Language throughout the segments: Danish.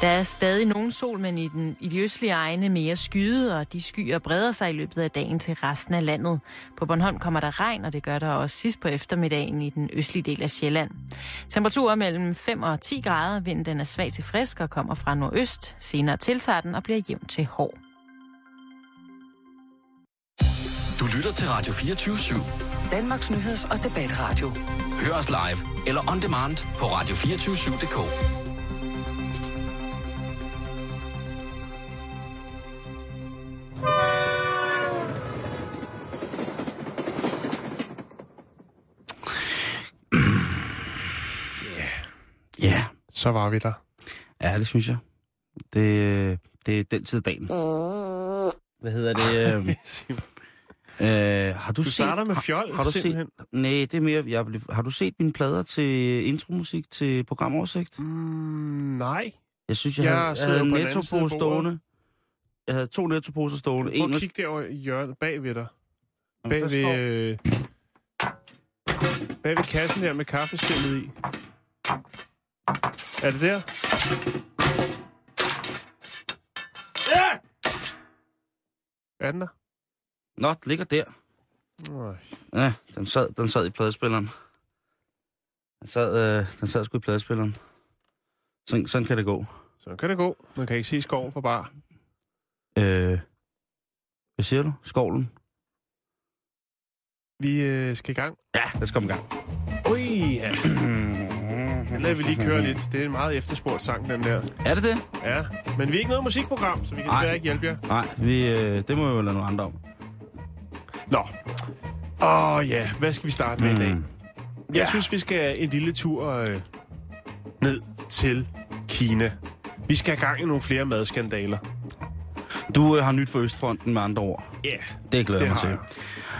Der er stadig nogen sol, men i, den, i de østlige egne mere skyde, og de skyer breder sig i løbet af dagen til resten af landet. På Bornholm kommer der regn, og det gør der også sidst på eftermiddagen i den østlige del af Sjælland. Temperaturer mellem 5 og 10 grader, vinden den er svag til frisk og kommer fra nordøst. Senere tiltager den og bliver jævn til hård. Du lytter til Radio 24 /7. Danmarks nyheds- og debatradio. Hør os live eller on demand på radio247.dk. Ja, Så var vi der. ja, det synes jeg. Det, det er den tid af dagen. Hvad hedder det? Øh, øh, har du, Du set... starter med fjol, har, har du set, simpelthen. Nej, det er mere... Jeg, har du set mine plader til intromusik til programoversigt? Mm, nej. Jeg synes, jeg, Jeg havde, jeg havde en nettopose stående. Jeg havde to nettoposer stående. Prøv at kigge derovre i hjørnet bag ved dig. Bag ved, øh, bag ved kassen der med kaffeskillet i. Er det der? Ja! Er den der? Nå, det ligger der. Nej. Ja, den sad, den sad i pladespilleren. Den sad, øh, den sad sgu i pladespilleren. Sådan, sådan kan det gå. Så kan det gå. Man kan ikke se skoven for bare. Øh, hvad siger du? Skovlen? Vi øh, skal i gang. Ja, lad os komme i gang. Ui, ja. Den lader vi lige køre lidt. Det er en meget efterspurgt sang, den der. Er det det? Ja, men vi er ikke noget musikprogram, så vi kan desværre ikke hjælpe jer. Nej, vi, øh, det må vi jo lade nogle andre om. Nå. Åh oh, ja, hvad skal vi starte med mm. i dag? Mm. Jeg Ja. synes, vi skal en lille tur øh, ned til Kina. Vi skal have gang i nogle flere madskandaler. Du øh, har nyt for Østfronten med andre ord. Ja, yeah, Det glæder det mig til. jeg.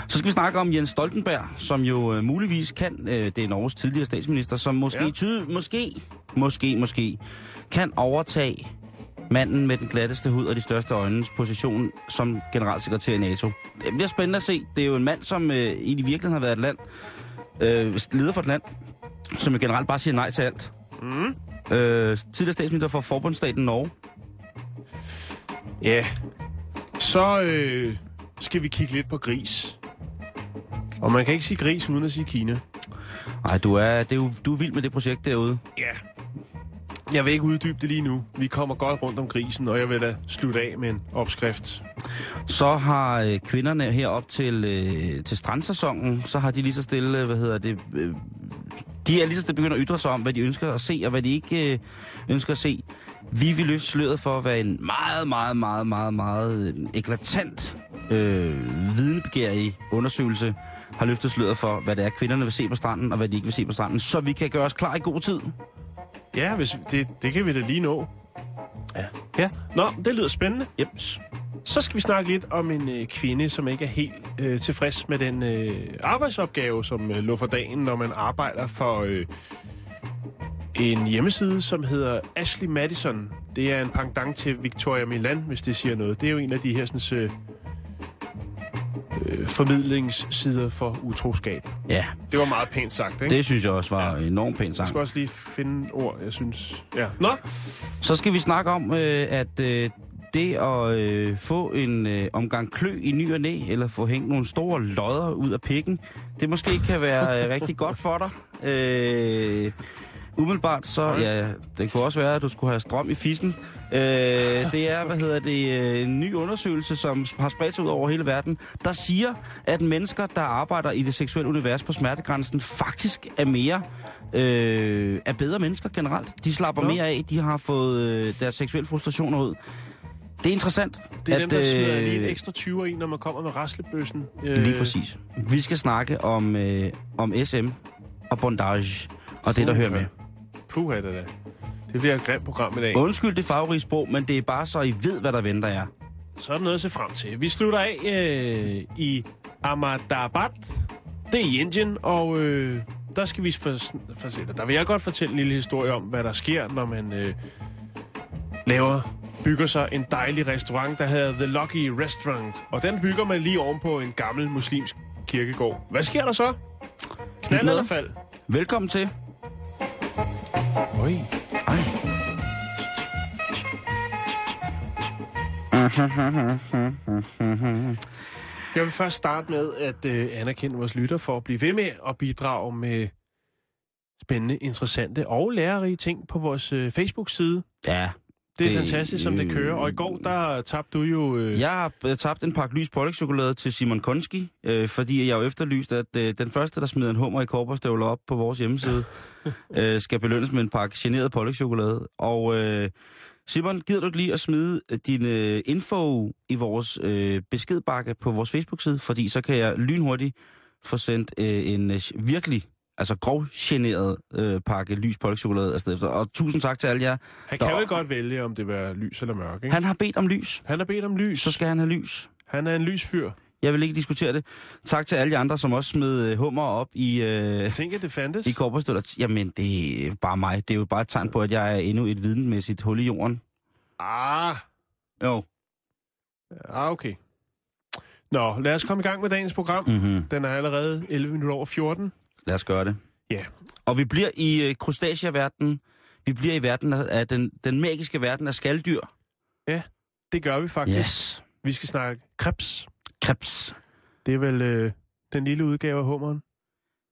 Så skal vi snakke om Jens Stoltenberg, som jo øh, muligvis kan, øh, det er Norges tidligere statsminister, som måske, ja. tyde, måske, måske, måske, kan overtage manden med den glatteste hud og de største øjnes position som generalsekretær i NATO. Det bliver spændende at se. Det er jo en mand, som øh, i virkeligheden har været et land, øh, leder for et land, som jo generelt bare siger nej til alt. Mm. Øh, tidligere statsminister for forbundsstaten Norge. Ja, så øh, skal vi kigge lidt på gris. Og man kan ikke sige gris uden at sige Kina. Nej, du er, det er jo, du er vild med det projekt derude. Ja. Jeg vil ikke uddybe det lige nu. Vi kommer godt rundt om grisen, og jeg vil da slutte af med en opskrift. Så har øh, kvinderne herop til, øh, til strandsæsonen, så har de lige så stille, øh, hvad hedder det, øh, de er lige så stille begyndt at ytre sig om, hvad de ønsker at se, og hvad de ikke øh, ønsker at se. Vi vil løfte sløret for at være en meget, meget, meget, meget, meget øh, eklatant, øh, videnbegærig undersøgelse, har løftet sløret for, hvad det er, kvinderne vil se på stranden, og hvad de ikke vil se på stranden, så vi kan gøre os klar i god tid. Ja, hvis det, det kan vi da lige nå. Ja. Ja, nå, det lyder spændende. Jeps. Så skal vi snakke lidt om en øh, kvinde, som ikke er helt øh, tilfreds med den øh, arbejdsopgave, som øh, lå for dagen, når man arbejder for øh, en hjemmeside, som hedder Ashley Madison. Det er en pendant til Victoria Milan, hvis det siger noget. Det er jo en af de her sådan, øh, øh, formidlingssider for utroskab. Ja, Det var meget pænt sagt, ikke? det synes jeg også var enormt pænt Jeg sagt. skal også lige finde ord, jeg synes... Ja. Nå, Så skal vi snakke om, øh, at øh, det at øh, få en øh, omgang klø i ny og næ, eller få hængt nogle store lodder ud af pikken, det måske kan være øh, rigtig godt for dig. Øh, umiddelbart så, ja, det kunne også være, at du skulle have strøm i fissen. Øh, det er, hvad hedder det, øh, en ny undersøgelse, som har spredt sig ud over hele verden, der siger, at mennesker, der arbejder i det seksuelle univers på smertegrænsen, faktisk er mere øh, er bedre mennesker generelt. De slapper mere af, de har fået øh, deres seksuelle frustrationer ud. Det er interessant. det er at, dem, der smider lige en øh, ekstra 20'er i, når man kommer med raslebøssen. Lige præcis. Vi skal snakke om, øh, om SM og bondage, og det, der hører med. Puh, det da. Det bliver et grimt program i dag. Undskyld det farverige sprog, men det er bare så, I ved, hvad der venter jer. Så er der noget at se frem til. Vi slutter af øh, i Ahmedabad. Det er i Indien, og øh, der skal vi for, for, Der vil jeg godt fortælle en lille historie om, hvad der sker, når man øh, laver bygger sig en dejlig restaurant, der hedder The Lucky Restaurant. Og den bygger man lige oven på en gammel muslimsk kirkegård. Hvad sker der så? Knald eller fald? Velkommen til. Oj. Ej. Jeg vil først starte med at øh, anerkende vores lytter for at blive ved med at bidrage med spændende, interessante og lærerige ting på vores øh, Facebook-side. Ja, det er fantastisk, som det kører. Og i går, der tabte du jo... Øh, Jeg har øh, tabt en pakke lys pålægtschokolade til Simon Konski, øh, fordi jeg jo efterlyst, at øh, den første, der smider en hummer i korperstøvler op på vores hjemmeside, øh, skal belønnes med en pakke generet pålægtschokolade. Og øh, Simon, gider du ikke lige at smide øh, din øh, info i vores øh, beskedbakke på vores Facebook-side, fordi så kan jeg lynhurtigt få sendt øh, en øh, virkelig altså grov generet øh, pakke lys pålægtschokolade afsted efter. Og tusind tak til alle jer. han kan der- vel godt vælge, om det være lys eller mørk, ikke? Han har bedt om lys, Han har bedt om lys. så skal han have lys. Han er en lysfyr. Jeg vil ikke diskutere det. Tak til alle de andre, som også smed øh, hummer op i, øh, Jeg tænker, det fandtes. i korperstøtter. Jamen, det er bare mig. Det er jo bare et tegn på, at jeg er endnu et videnmæssigt hul i jorden. Ah, Jo. ah, okay. Nå, lad os komme i gang med dagens program. Mm-hmm. Den er allerede 11 minutter over 14. Lad os gøre det. Ja. Og vi bliver i øh, krustacea-verdenen. Vi bliver i verden af, af den, den magiske verden af skalddyr. Det gør vi faktisk. Yes. Vi skal snakke krebs. Krebs. Det er vel øh, den lille udgave af hummeren.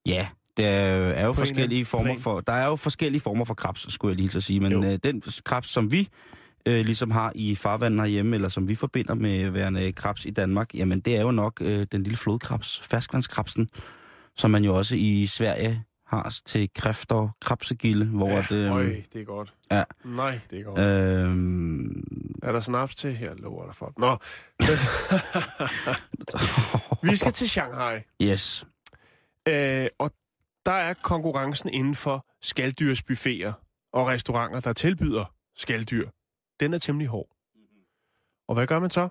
Ja, der er jo, På forskellige former plan. for... Der er jo forskellige former for krebs, skulle jeg lige til at sige. Men Jo. øh, den krebs, som vi øh, ligesom har i farvandet herhjemme, eller som vi forbinder med værende krebs i Danmark, jamen det er jo nok øh, den lille flodkrebs, ferskvandskrebsen, som man jo også i Sverige har til kræfter, krebsegilde, hvor ja, at, øh, øj, det er godt. ja. Nej, det er godt. øh, Er der snaps til? Her lover der for. Nå. vi skal til Shanghai. yes. Øh, og der er konkurrencen inden for skalddyrsbuffeter og restauranter, der tilbyder skalddyr. Den er temmelig hård. Og hvad gør man så?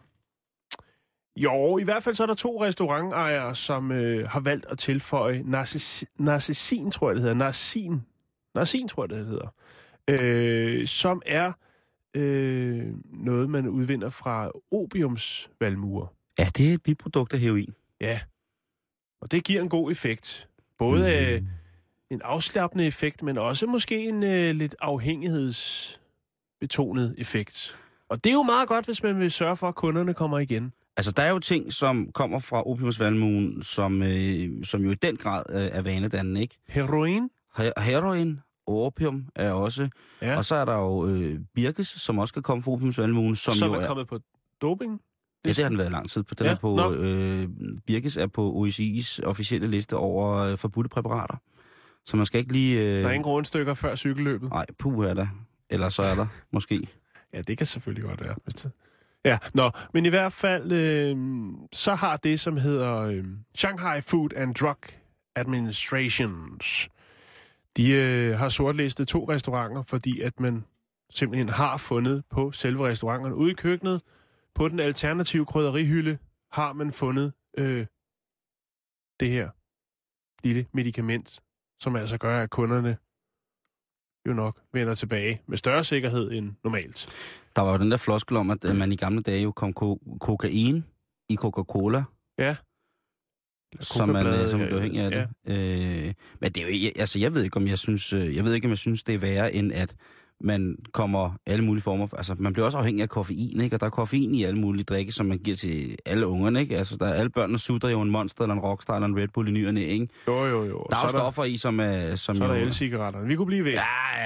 Jo, i hvert fald så er der to restaurantejere, som øh, har valgt at tilføje narcis- narcissin, tror jeg det hedder. Narcin. Narcin, tror jeg det hedder. Øh, som er øh, noget, man udvinder fra opiumsvalmuer. Ja, det er et biprodukt af heroin. Ja. Og det giver en god effekt. Både øh, en afslappende effekt, men også måske en øh, lidt afhængighedsbetonet effekt. Og det er jo meget godt, hvis man vil sørge for, at kunderne kommer igen. Altså, der er jo ting, som kommer fra opiumsvalmuen, som, øh, som jo i den grad øh, er vanedannende, ikke? Heroin? He- heroin, opium er også. Ja. Og så er der jo øh, birkes, som også kan komme fra opiumsvalmuen, som, som jo er er... kommet på doping? Ja, det har den været lang tid på. Den Ja, er på, øh, birkes er på OECI's officielle liste over øh, forbudte præparater. Så man skal ikke lige... Øh... Der er ingen grundstykker før cykelløbet. Nej, puh er der. Eller så er der, måske. Ja, det kan selvfølgelig godt være. Hvis det... Ja, nå, men i hvert fald, øh, så har det, som hedder øh, Shanghai Food and Drug Administrations, de øh, har sortlistet to restauranter, fordi at man simpelthen har fundet på selve restauranterne. Ude i køkkenet, på den alternative krydderihylde, har man fundet øh, det her lille medicament, som altså gør, at kunderne jo nok vender tilbage med større sikkerhed end normalt. Der var jo den der floskel om, at man i gamle dage jo kom ko- kokain i Coca-Cola, Ja. som man som ja, blev afhængig af ja. det. Øh, men det er jo altså jeg ved ikke, om jeg synes, øh, jeg ved ikke, om jeg synes, det er værre, end at man kommer alle mulige former for, altså man bliver også afhængig af koffein, ikke? Og der er koffein i alle mulige drikke, som man giver til alle ungerne, ikke? Altså der er alle børnene sutter jo en Monster, eller en Rockstar, eller en Red Bull i ny og næ, ikke? Jo, jo, jo. Der er jo stoffer i, som er... Som Så er jo, der el-cigaretterne. Vi kunne blive ved. Ja,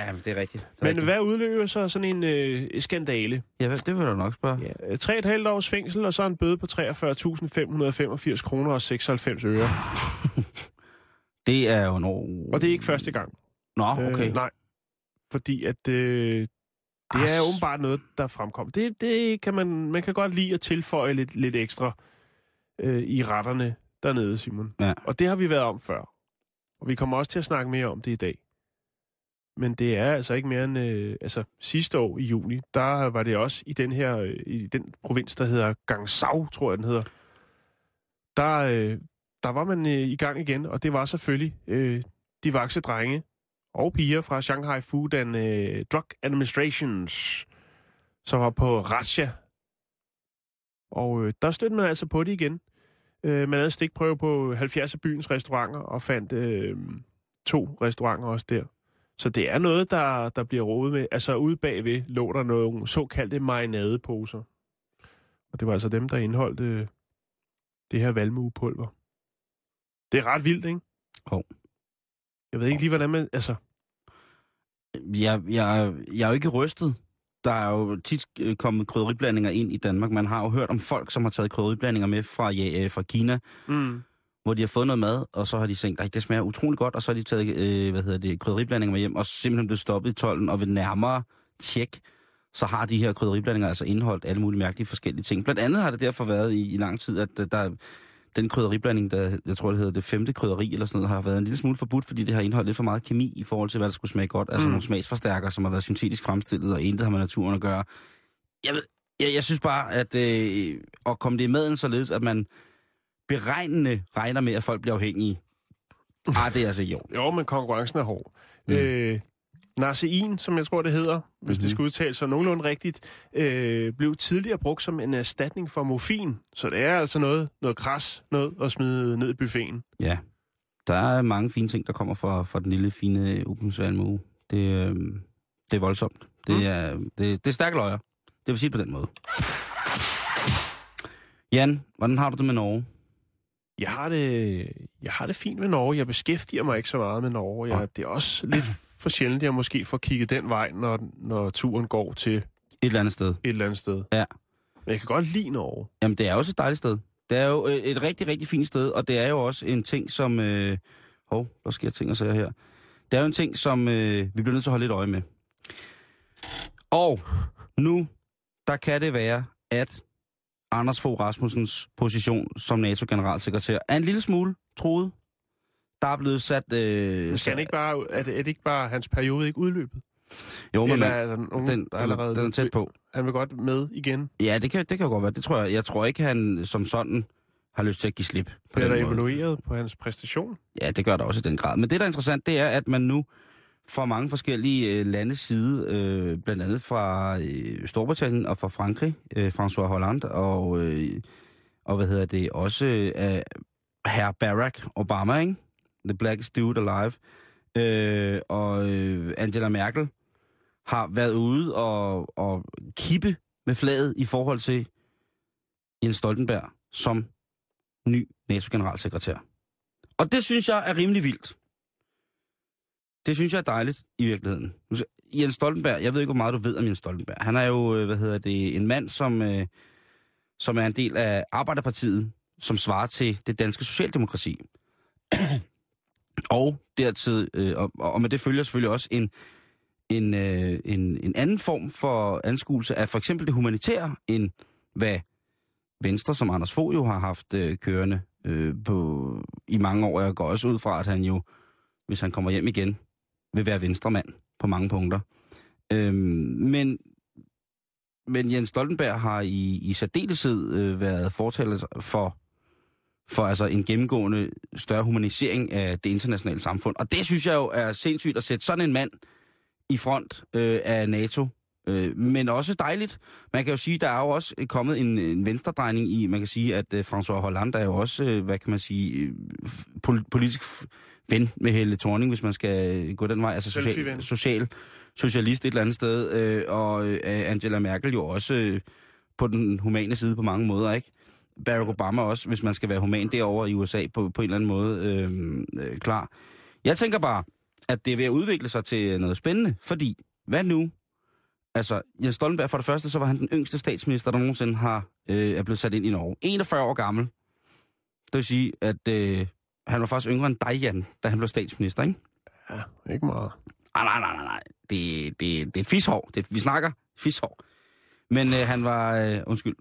Ja, det er rigtigt. Det er Men rigtigt. hvad udløber så sådan en øh, skandale? Ja, det vil du nok spørge. Ja, tre et halvt års fængsel, og så en bøde på 43.585 kroner og 96 øre. Det er jo en. Og det er ikke første gang. Nå, okay. Øh, nej. Fordi at øh, det er åbenbart noget, der fremkom. Det, det kan man, man kan godt lide at tilføje lidt, lidt ekstra øh, i retterne dernede, Simon. Ja. Og det har vi været om før. Og vi kommer også til at snakke mere om det i dag. Men det er altså ikke mere end... Øh, altså sidste år i juni, der var det også i den her... Øh, I den provins, der hedder Gangsau, tror jeg den hedder. Der, øh, der var man øh, i gang igen, og det var selvfølgelig øh, de vakse drenge og piger fra Shanghai Food and øh, Drug Administrations, som var på Russia. Og øh, der stødte man altså på det igen. Øh, man havde stikprøve på 70 af byens restauranter og fandt øh, to restauranter også der. Så det er noget, der, der bliver rodet med. Altså ude bagved lå der nogle såkaldte marinadeposer. Og det var altså dem, der indeholdt øh, det her valmuepulver. Det er ret vildt, ikke? Jo. Jeg ved ikke lige, hvordan man... Altså, Jeg, jeg, jeg er jo ikke rystet. Der er jo tit øh, kommet krydderiblandinger ind i Danmark. Man har jo hørt om folk, som har taget krydderiblandinger med fra, ja, øh, fra Kina, mm, hvor de har fået noget mad, og så har de tænkt, at det smager utrolig godt, og så har de taget øh, hvad hedder det, krydderiblandinger med hjem, og simpelthen blevet stoppet i tolden, og ved nærmere tjek, så har de her krydderiblandinger altså indeholdt alle mulige mærkelige forskellige ting. Blandt andet har det derfor været i, i lang tid, at øh, der den krydderiblanding, der, jeg tror, det hedder det femte krydderi eller sådan noget, har været en lille smule forbudt, fordi det har indeholdt lidt for meget kemi i forhold til, hvad der skulle smage godt. Altså Mm. nogle smagsforstærkere, som har været syntetisk fremstillet, og intet har med naturen at gøre. Jeg, ved, jeg, jeg synes bare, at øh, at komme det i maden således, at man beregnende regner med, at folk bliver afhængige. Ah, det er altså jo. jo, men konkurrencen er hård. Mm. Mm. Øh, Narcein, som jeg tror, det hedder, hvis Mhm. det skal udtales så nogenlunde rigtigt, øh, blev tidligere brugt som en erstatning for morfin. Så det er altså noget, noget kras, noget at smide ned i buffeten. Ja. Der er mange fine ting, der kommer fra, fra den lille, fine åbensvalmue. Det, øh, det er voldsomt. Det, Mm. er, det, det er stærke løjer. Det vil sige på den måde. Jan, hvordan har du det med Norge? Jeg har det, jeg har det fint med Norge. Jeg beskæftiger mig ikke så meget med Norge. Jeg, det er også lidt for sjældent, jeg måske får kigget den vej, når, når turen går til et Et eller andet sted. eller andet sted. Ja. Men jeg kan godt lide Norge. Jamen, det er også et dejligt sted. Det er jo et, et rigtig, rigtig fint sted, og det er jo også en ting, som... Øh, hov, der sker ting og sager her. Det er jo en ting, som øh, vi bliver nødt til at holde lidt øje med. Og nu, der kan det være, at Anders Fogh Rasmussens position som NATO-generalsekretær er en lille smule troet. Der er blevet sat... Øh, Skal han ikke bare, er, det, er det ikke bare hans periode ikke udløbet? jo, men Eller er der nogen, den, der den, allerede... den er tæt på. Han vil godt med igen. Ja, det kan, det kan godt være. Det tror jeg. Jeg tror ikke, han som sådan har lyst til at give slip. På Bliver den der måde. evalueret på hans præstation? Ja, det gør der også i den grad. Men det, der er interessant, det er, at man nu fra mange forskellige øh, landes side, øh, blandt andet fra øh, Storbritannien og fra Frankrig, øh, François Hollande, og, øh, og hvad hedder det, også øh, herr Barack Obama, ikke? The blackest dude alive, øh, og øh, Angela Merkel har været ude og, og kippe med flaget i forhold til Jens Stoltenberg som ny NATO-generalsekretær. Og det synes jeg er rimelig vildt. Det synes jeg er dejligt i virkeligheden. Jens Stoltenberg, jeg ved ikke, hvor meget du ved om Jens Stoltenberg. Han er jo, øh, hvad hedder det, en mand, som, øh, som er en del af Arbejderpartiet, som svarer til det danske socialdemokrati og dertil, øh, og, og med det følger selvfølgelig også en, en, øh, en, en anden form for anskuelse af for eksempel det humanitære, end hvad Venstre, som Anders Fogh jo har haft øh, kørende øh, på, i mange år. Jeg går også ud fra, at han jo, hvis han kommer hjem igen, vil være venstremand på mange punkter. Øh, men, men Jens Stoltenberg har i, i særdeleshed øh, været fortaler for, for altså en gennemgående større humanisering af det internationale samfund. Og det synes jeg jo er sindssygt at sætte sådan en mand i front øh, af NATO. Øh, men også dejligt. Man kan jo sige, der er jo også kommet en, en venstredrejning i, man kan sige, at øh, François Hollande er jo også, øh, hvad kan man sige, øh, pol- politisk ven med Helle Thorning, hvis man skal gå den vej. Altså social, social, socialist et eller andet sted. Øh, og øh, Angela Merkel jo også øh, på den humane side på mange måder, ikke? Barack Obama også, hvis man skal være human derovre i USA på, på en eller anden måde, øh, øh, klar. Jeg tænker bare, at det er ved at udvikle sig til noget spændende, fordi hvad nu? Altså, Jens Stoltenberg, for det første, så var han den yngste statsminister, der nogensinde har, øh, er blevet sat ind i Norge. 41 år gammel. Det vil sige, at øh, han var faktisk yngre end dig, Jan, da han blev statsminister, ikke? Ja, ikke meget. Ah, nej, nej, nej, nej. Det, det, det er fishår. Det, vi snakker fishår. Men øh, han var... Øh, undskyld.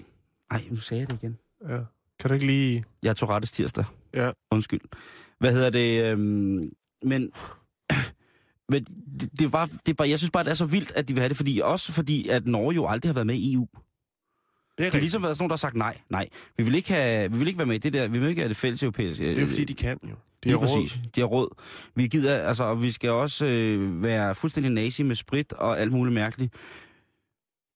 Ej, nu sagde jeg det igen. Ja. Kan du ikke lige... Jeg tog rettes tirsdag. Ja. Undskyld. Hvad hedder det? Øhm, men men det, det, er bare, det er bare, jeg synes bare, det er så vildt, at de vil have det. Fordi, også fordi, at Norge jo aldrig har været med i EU. Det er, Det har ligesom været sådan nogen, der har sagt nej, nej. Vi vil ikke, have, vi vil ikke være med i det der. Vi vil ikke have det fælles europæiske. det er fordi, de kan jo. Det De er råd. præcis. De har råd. Vi gider, altså, og vi skal også øh, være fuldstændig nazi med sprit og alt muligt mærkeligt.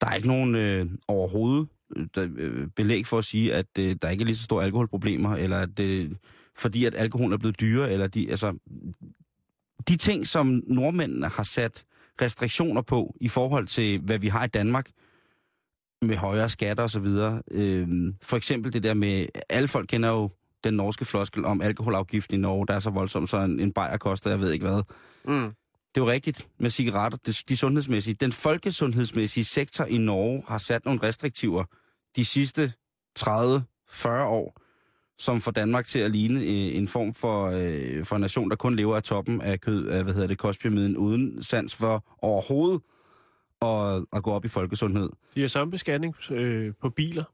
Der er ikke nogen øh, overhovedet der, øh, belæg for at sige, at øh, der ikke er lige så store alkoholproblemer, eller at øh, fordi at alkohol er blevet dyrere, eller de, altså, de ting, som nordmændene har sat restriktioner på i forhold til, hvad vi har i Danmark, med højere skatter og så videre. Øh, for eksempel det der med, alle folk kender jo den norske floskel om alkoholafgift i Norge, der er så voldsomt, så en, en bajer koster, jeg ved ikke hvad. Mm. Det er jo rigtigt med cigaretter, de, de sundhedsmæssige. Den folkesundhedsmæssige sektor i Norge har sat nogle restriktiver de sidste 30-40 år, som får Danmark til at ligne øh, en form for, øh, for en nation, der kun lever af toppen af kød, af, hvad hedder det, kostpyramiden, uden sans for overhovedet at, at gå op i folkesundhed. De har samme beskatning øh, på biler,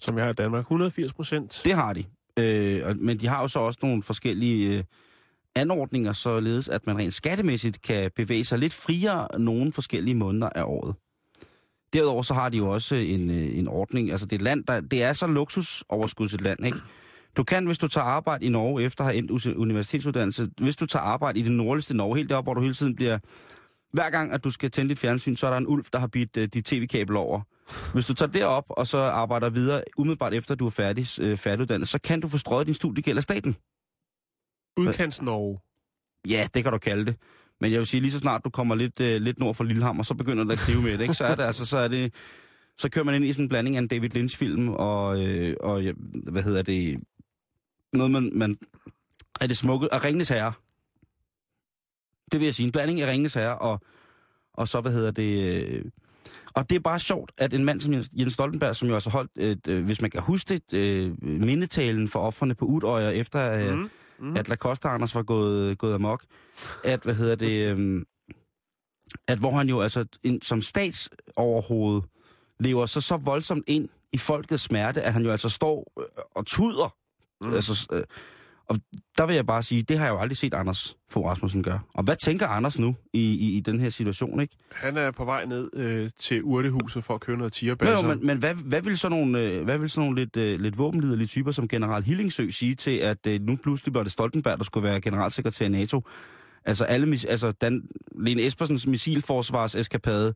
som jeg har i Danmark. 180 procent. Det har de. Øh, men de har jo så også nogle forskellige øh, anordninger, således at man rent skattemæssigt kan bevæge sig lidt friere nogle forskellige måneder af året. Derudover så har de jo også en, øh, en ordning, altså det er et land, der, det er så luksusoverskudset land, ikke? Du kan, hvis du tager arbejde i Norge efter at have endt universitetsuddannelse, hvis du tager arbejde i det nordligste Norge, helt deroppe, hvor du hele tiden bliver... Hver gang, at du skal tænde dit fjernsyn, så er der en ulv, der har bidt uh, dit tv-kabel over. Hvis du tager derop og så arbejder videre, umiddelbart efter du er færdig, uh, færdiguddannet, så kan du få strøget din studiegæld af staten. Udkants Norge. Ja, det kan du kalde det. Men jeg vil sige, lige så snart du kommer lidt, øh, lidt nord for Lillehammer, så begynder det at knive med det, ikke? Så er det altså, så er det... Så kører man ind i sådan en blanding af en David Lynch-film og, øh, og hvad hedder det, noget man, man er det smukke, og Ringnes Herre. Det vil jeg sige, en blanding af Ringnes Herre og, og så, hvad hedder det, øh, og det er bare sjovt, at en mand som Jens- Stoltenberg, som jo altså holdt, et, øh, hvis man kan huske det, øh, mindetalen for offrene på Udøjer, efter øh, Mm. Mm. at Lacoste Anders var gået, gået amok, at, hvad hedder det, øhm, at hvor han jo altså en, som statsoverhoved lever så så voldsomt ind i folkets smerte, at han jo altså står øh, og tuder. Mm. Altså, øh, og der vil jeg bare sige, det har jeg jo aldrig set Anders Fogh Rasmussen gøre. Og hvad tænker Anders nu i, i, i den her situation, ikke? Han er på vej ned øh, til urtehuset for at købe noget tierbalsam. jo, men, men hvad, hvad vil sådan nogle, øh, hvad vil sådan nogle lidt, øh, lidt våbenliderlige typer som general Hillingsø sige til, at øh, nu pludselig var det Stoltenberg, der skulle være generalsekretær i NATO? Altså, alle, altså Dan, Lene Espersens missilforsvarseskapade,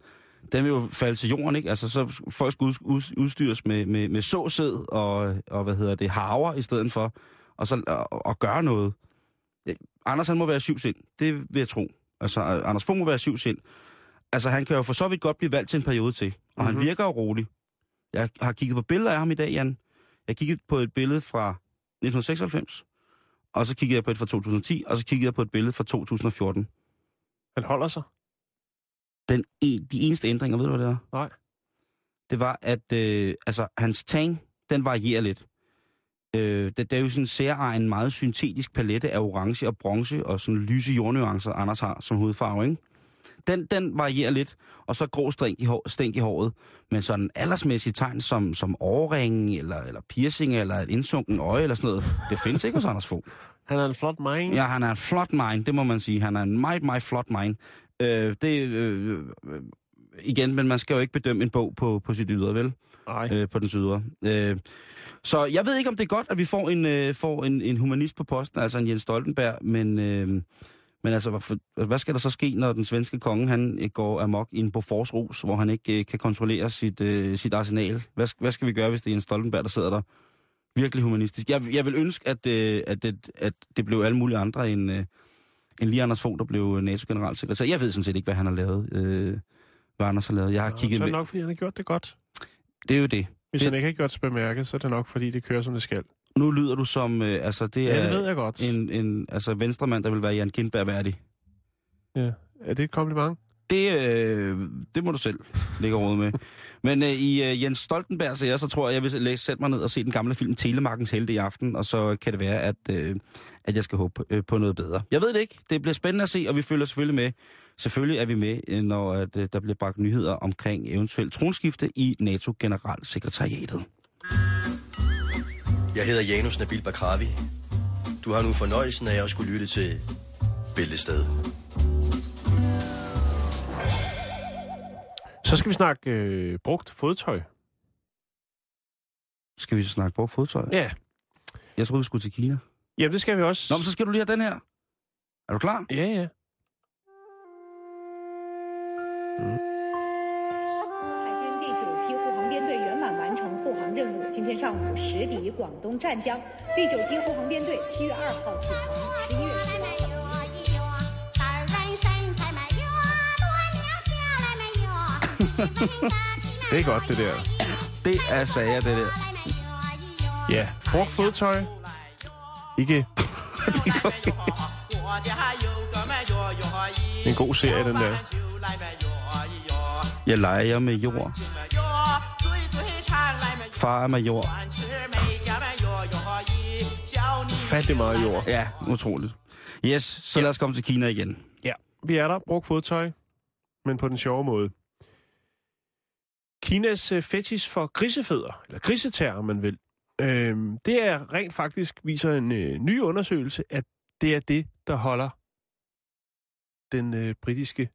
den vil jo falde til jorden, ikke? Altså, så folk ud, udstyres med, med, med såsæd og, og, hvad hedder det, haver i stedet for, og så og, og gøre noget. Anders, han må være syvsind. Det vil jeg tro. Altså, Anders Fogh må være syvsind. Altså, han kan jo for så vidt godt blive valgt til en periode til. Og mm-hmm. han Mhm. virker jo rolig. Jeg har kigget på billeder af ham i dag, Jan. Jeg kiggede på et billede fra 1996, og så kiggede jeg på et fra 2010, og så kiggede jeg på et billede fra 2014. Han holder sig. Den en, de eneste ændringer, ved du, hvad det er? Nej. Det var, at øh, altså, hans tang, den varierer lidt. Øh, det, det er jo sådan en særegen, meget syntetisk palette af orange og bronze og sådan lyse jordnuancer, Anders har som hudfarve, ikke? Den, den varierer lidt, og så grå stænk i, hår, stænk i håret. Men sådan aldersmæssige tegn som, som årringen, eller, eller piercing, eller et indsunken øje, eller sådan noget, det findes ikke hos Anders Fogh. Han er en flot mind. Ja, han er en flot mind, det må man sige. Han er en meget, meget flot mind. Øh, det, øh, øh, igen, men man skal jo ikke bedømme en bog på, på sit ydre, vel? Nej. øh, på den ydre. Øh, så jeg ved ikke, om det er godt, at vi får en, øh, får en, en humanist på posten, altså en Jens Stoltenberg, men, øh, men altså, hvad, hvad skal der så ske, når den svenske konge, han øh, går amok i en Bofors rus, hvor han ikke øh, kan kontrollere sit, øh, sit arsenal? Hvad, hvad skal vi gøre, hvis det er Jens Stoltenberg, der sidder der? Virkelig humanistisk. Jeg, jeg vil ønske, at, øh, at, det, at det blev alle mulige andre end, øh, end lige Anders Fogh, der blev NATO-generalsekretær. Jeg ved sådan set ikke, hvad han har lavet. Øh, hvad Anders har lavet. Jeg har Nå, kigget så er det med. nok, fordi han har gjort det godt. Det er jo det. Hvis han ikke har gjort sig bemærket, så er det nok, fordi det kører, som det skal. Nu lyder du som, øh, altså det Ja, er det ved jeg godt. en, en altså venstremand, der vil være Jan Kindberg værdig. Ja. Er det et kompliment? Det, øh, det må du selv lægge råd med. Men øh, i øh, Jens Stoltenberg så jeg, så tror jeg, jeg vil læse, sætte mig ned og se den gamle film Telemarkens Helte i aften, og så kan det være, at, øh, at jeg skal håbe øh, på noget bedre. Jeg ved det ikke. Det bliver spændende at se, og vi følger selvfølgelig med. Selvfølgelig er vi med, øh, når at, øh, der bliver bragt nyheder omkring eventuelt tronskifte i NATO-generalsekretariatet. Jeg hedder Janus Nabil Bakravi. Du har nu fornøjelsen af at skulle lytte til Bæltestedet. Så skal vi snakke øh, brugt fodtøj. Skal vi så snakke på fodtøj? Ja. Jeg troede, vi skulle til Kina. Jamen, det skal vi også. Nå, men så skal du lige have den her. Er du klar? Ja, ja. 海军第九批护航编队圆满完成护航任务，今天上午驶抵广东湛江。第九批护航编队七月二号启程，十一月十号返航。大人身材嘛，哟，多苗条来嘛哟。Det er godt, det der. Det er sager, det der. Ja, brugt fodtøj. Ikke en god serie, den der. Jeg leger med jord. Far er major. Fattig meget jord. Ja, utroligt. Yes, så lad os komme til Kina igen. Ja, vi er der. Brugt fodtøj, men på den sjove måde. Kinas øh, fetish for grisefødder, eller grisetær, om man vil, øhm, det er rent faktisk, viser en øh, ny undersøgelse, at det er det, der holder den øh, britiske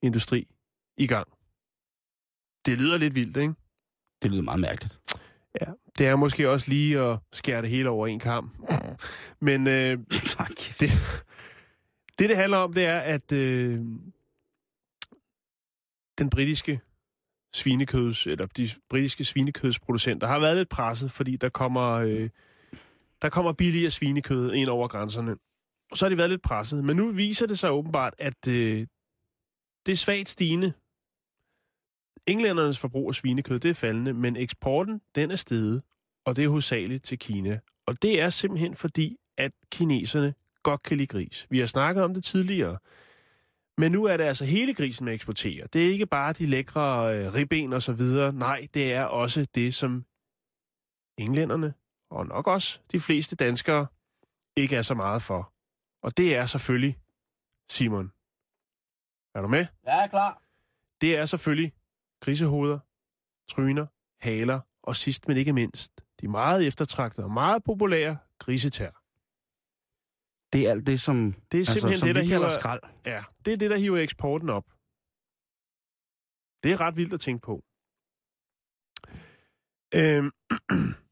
svinekødsindustri i gang. Det lyder lidt vildt, ikke? Det lyder meget mærkeligt. Ja, det er måske også lige at skære det hele over en kamp. Men øh, det, det, det handler om, det er, at øh, den britiske svinekøds, eller de britiske svinekødsproducenter har været lidt presset, fordi der kommer, øh, der kommer billigere svinekød ind over grænserne. Så har de været lidt presset. Men nu viser det sig åbenbart, at øh, det er svagt stigende. Englændernes forbrug af svinekød, det er faldende, men eksporten, den er steget, og det er hovedsageligt til Kina. Og det er simpelthen fordi, at kineserne godt kan lide gris. Vi har snakket om det tidligere. Men nu er det altså hele grisen, man eksporterer. Det er ikke bare de lækre øh, ribben og så videre. Nej, det er også det, som englænderne, og nok også de fleste danskere, ikke er så meget for. Og det er selvfølgelig, Simon. Er du med? Jeg er klar. Det er selvfølgelig grisehoveder, tryner, haler og sidst men ikke mindst, de meget eftertragtede og meget populære grisetær. Det er alt det, som, Det er simpelthen altså, som det, der vi kalder hiver- skrald. Ja, det er det, der hiver eksporten op. Det er ret vildt at tænke på. Øhm,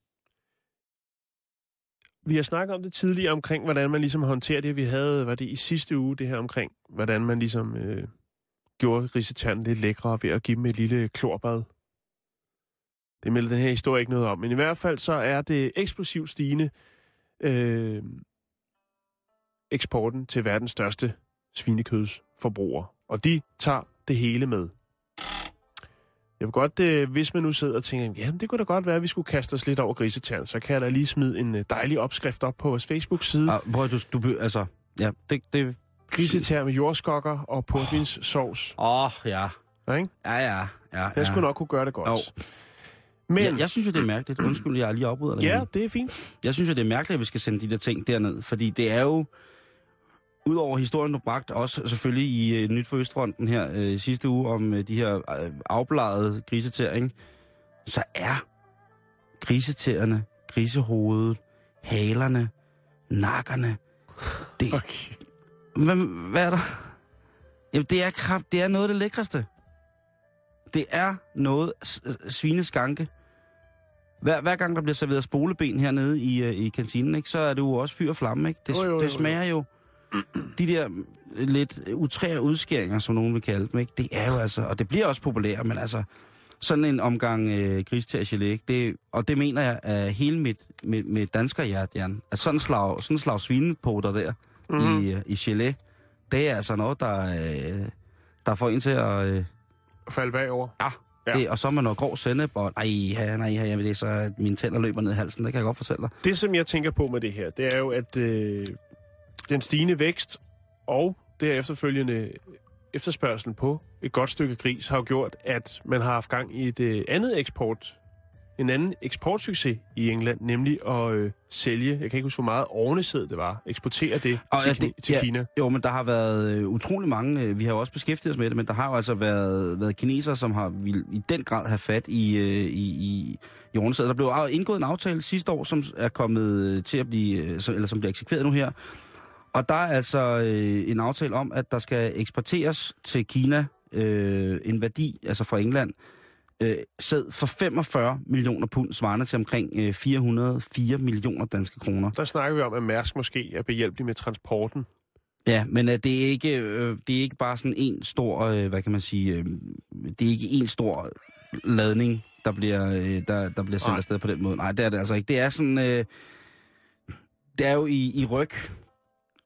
vi har snakket om det tidligere omkring, hvordan man ligesom håndterer det. Vi havde, var det i sidste uge, det her omkring, hvordan man ligesom øh, gjorde risetanden lidt lækre ved at give dem et lille klorbad. Det melder den her historie ikke noget om. Men i hvert fald så er det eksplosivt stigende øh, eksporten til verdens største svinekødsforbruger. Og de tager det hele med. Jeg vil godt, øh, hvis man nu sidder og tænker, jamen det kunne da godt være, at vi skulle kaste os lidt over grisetæren, så kan jeg da lige smide en øh, dejlig opskrift op på vores Facebook-side. Ah, prøv, du, du, altså, ja, det, det... Grisetær med jordskokker og portvinssovs. Åh, oh, ja. Ja, ikke? Ja, ja, ja. Jeg ja. skulle nok kunne gøre det godt. Jo. Men, Jeg, jeg synes jo, det er mærkeligt. Undskyld, jeg lige afbryder dig. ja, det er fint. Jeg synes jo, det er mærkeligt, at vi skal sende de der ting derned, fordi det er jo, udover historien, du bragt, også selvfølgelig i uh, Nyt for Østfronten her uh, sidste uge om uh, de her uh, afbladede grisetær, ikke? så er grisetæerne, grisehovedet, halerne, nakkerne, det, Okay. hvad, hvad er der? Jamen, det er, kraft, det er noget af det lækreste. Det er noget svineskanke. Hver, hver gang der bliver serveret spoleben hernede i, øh, i kantinen, ikke, så er det jo også fyr og flamme. Ikke? Det, Jo, jo, jo, det smager jo de der mm, lidt utrære udskæringer, som nogen vil kalde dem. Ikke? Det er jo altså, og det bliver også populært, men altså sådan en omgang øh, gristergelé, ikke? Det, og det mener jeg af hele mit, mit, mit danskerhjerte, Jan. At sådan en slag, sådan slag svinepoter der Mhm. mm. i, øh, i gelé, det er altså noget, der, øh, der får en til at... Øh, Fald bagover. Ja, Ja. det, og så med noget grov sennep, og nej, ja, nej, ja, det er så, at mine tænder løber ned i halsen, det kan jeg godt fortælle dig. Det, som jeg tænker på med det her, det er jo, at øh, den stigende vækst og det efterfølgende efterspørgsel på et godt stykke gris har jo gjort, at man har haft gang i et øh, andet eksport, en anden eksportsucces i England, nemlig at øh, sælge, jeg kan ikke huske, hvor meget ovnesæd det var, eksportere det Og til, ja, det- til ja. Kina. Jo, men der har været øh, utrolig mange, øh, vi har jo også beskæftiget os med det, men der har jo altså været, været kinesere, som har vil, i den grad have fat i, øh, i, i, i ordensædet. Der blev indgået en aftale sidste år, som er kommet til at blive, eller som bliver eksekveret nu her. Og der er altså øh, en aftale om, at der skal eksporteres til Kina øh, en værdi, altså fra England, øh, sæd for 45 millioner pund, svarende til omkring øh, 404 millioner danske kroner. Der snakker vi om, at Mærsk måske er behjælpelig med transporten. Ja, men øh, det, er ikke, øh, det er ikke bare sådan en stor, øh, hvad kan man sige, øh, det er ikke en stor ladning, der bliver, øh, der, der bliver sendt Nej. afsted på den måde. Nej, det er det altså ikke. Det er sådan, øh, det er jo i, i ryg,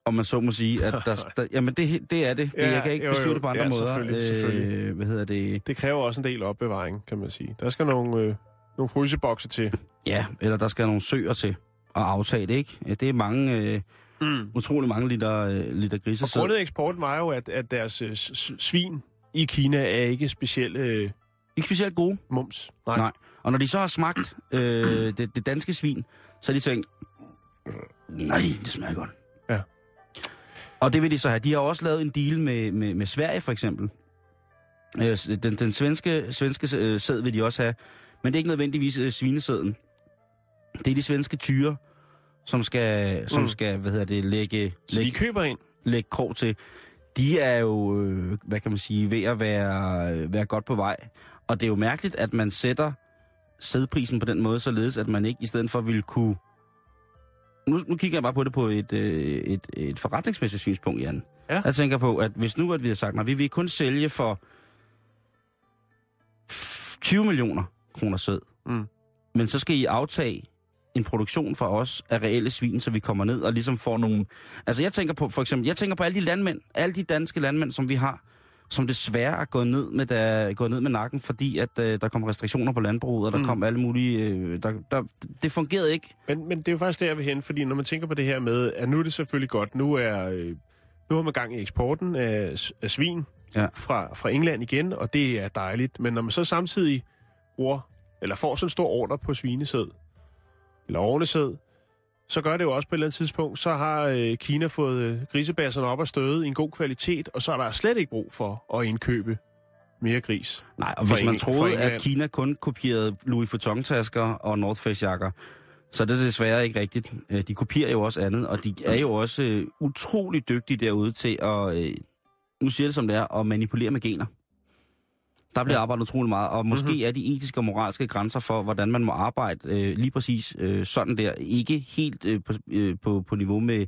om man så må sige, at der, der jamen det, det er det. Ja, jeg kan ikke jo, beskrive jo. det på andre Ja, måder. selvfølgelig, selvfølgelig. hvad hedder det? Det kræver også en del opbevaring, kan man sige. Der skal nogle, øh, nogle frysebokse til. Ja, eller der skal nogle søer til at aftage det, ikke? Ja, Det er mange, øh, mm. utrolig mange liter, øh, liter Og grisesæd. grundet eksporten var jo, at, at deres øh, svin i Kina er ikke specielt øh, Ikke specielt gode. mums. Nej. Nej. Og når de så har smagt øh, det, det danske svin, så har de tænkt, nej, det smager godt. Og det vil de så have. De har også lavet en deal med, med, med Sverige, for eksempel. Øh, den, den svenske, svenske øh, sæd vil de også have. Men det er ikke nødvendigvis øh, svinesæden. Det er de svenske tyre, som skal, som Mm. skal hvad hedder det, lægge, Så de lægge, køber ind. lægge krog til. De er jo, øh, hvad kan man sige, ved at være, være godt på vej. Og det er jo mærkeligt, at man sætter sædprisen på den måde, således at man ikke i stedet for ville kunne... Nu, nu kigger jeg bare på det på et, øh, et, et forretningsmæssigt synspunkt, Jan. Ja. Jeg tænker på, at hvis nu at vi har sagt, at vi vil kun sælge for 20 millioner kroner sæd, Mm. men så skal I aftage en produktion for os af reelle svin, så vi kommer ned og ligesom får nogle... Altså jeg tænker på, for eksempel, jeg tænker på alle de landmænd, alle de danske landmænd, som vi har, som desværre er gået ned med, der, gået ned med nakken, fordi at øh, der kom restriktioner på landbruget, og der Mm. kom alle mulige... Øh, der, der, det fungerede ikke. Men, men det er jo faktisk der, jeg vil hen, fordi når man tænker på det her med, at nu er det selvfølgelig godt, nu er øh, nu har man gang i eksporten af, af svin Ja. fra, fra England igen, og det er dejligt. Men når man så samtidig bruger, eller får sådan en stor ordre på svinesæd, eller ornesæd, så gør det jo også på et eller andet tidspunkt, så har øh, Kina fået øh, grisebasserne op og støde i en god kvalitet, og så er der slet ikke brug for at indkøbe mere gris. Nej, og hvis man for troede, at Kina kun kopierede Louis Vuitton-tasker og North Face-jakker, så er det desværre ikke rigtigt. Øh, De kopierer jo også andet, og de er jo også øh, utrolig dygtige derude til at, øh, nu siger det som det er, at manipulere med gener. Der bliver Ja. arbejdet utrolig meget, og måske Mhm. mm-hmm. er de etiske og moralske grænser for, hvordan man må arbejde øh, lige præcis øh, sådan der, ikke helt øh, på, øh, på, på niveau med,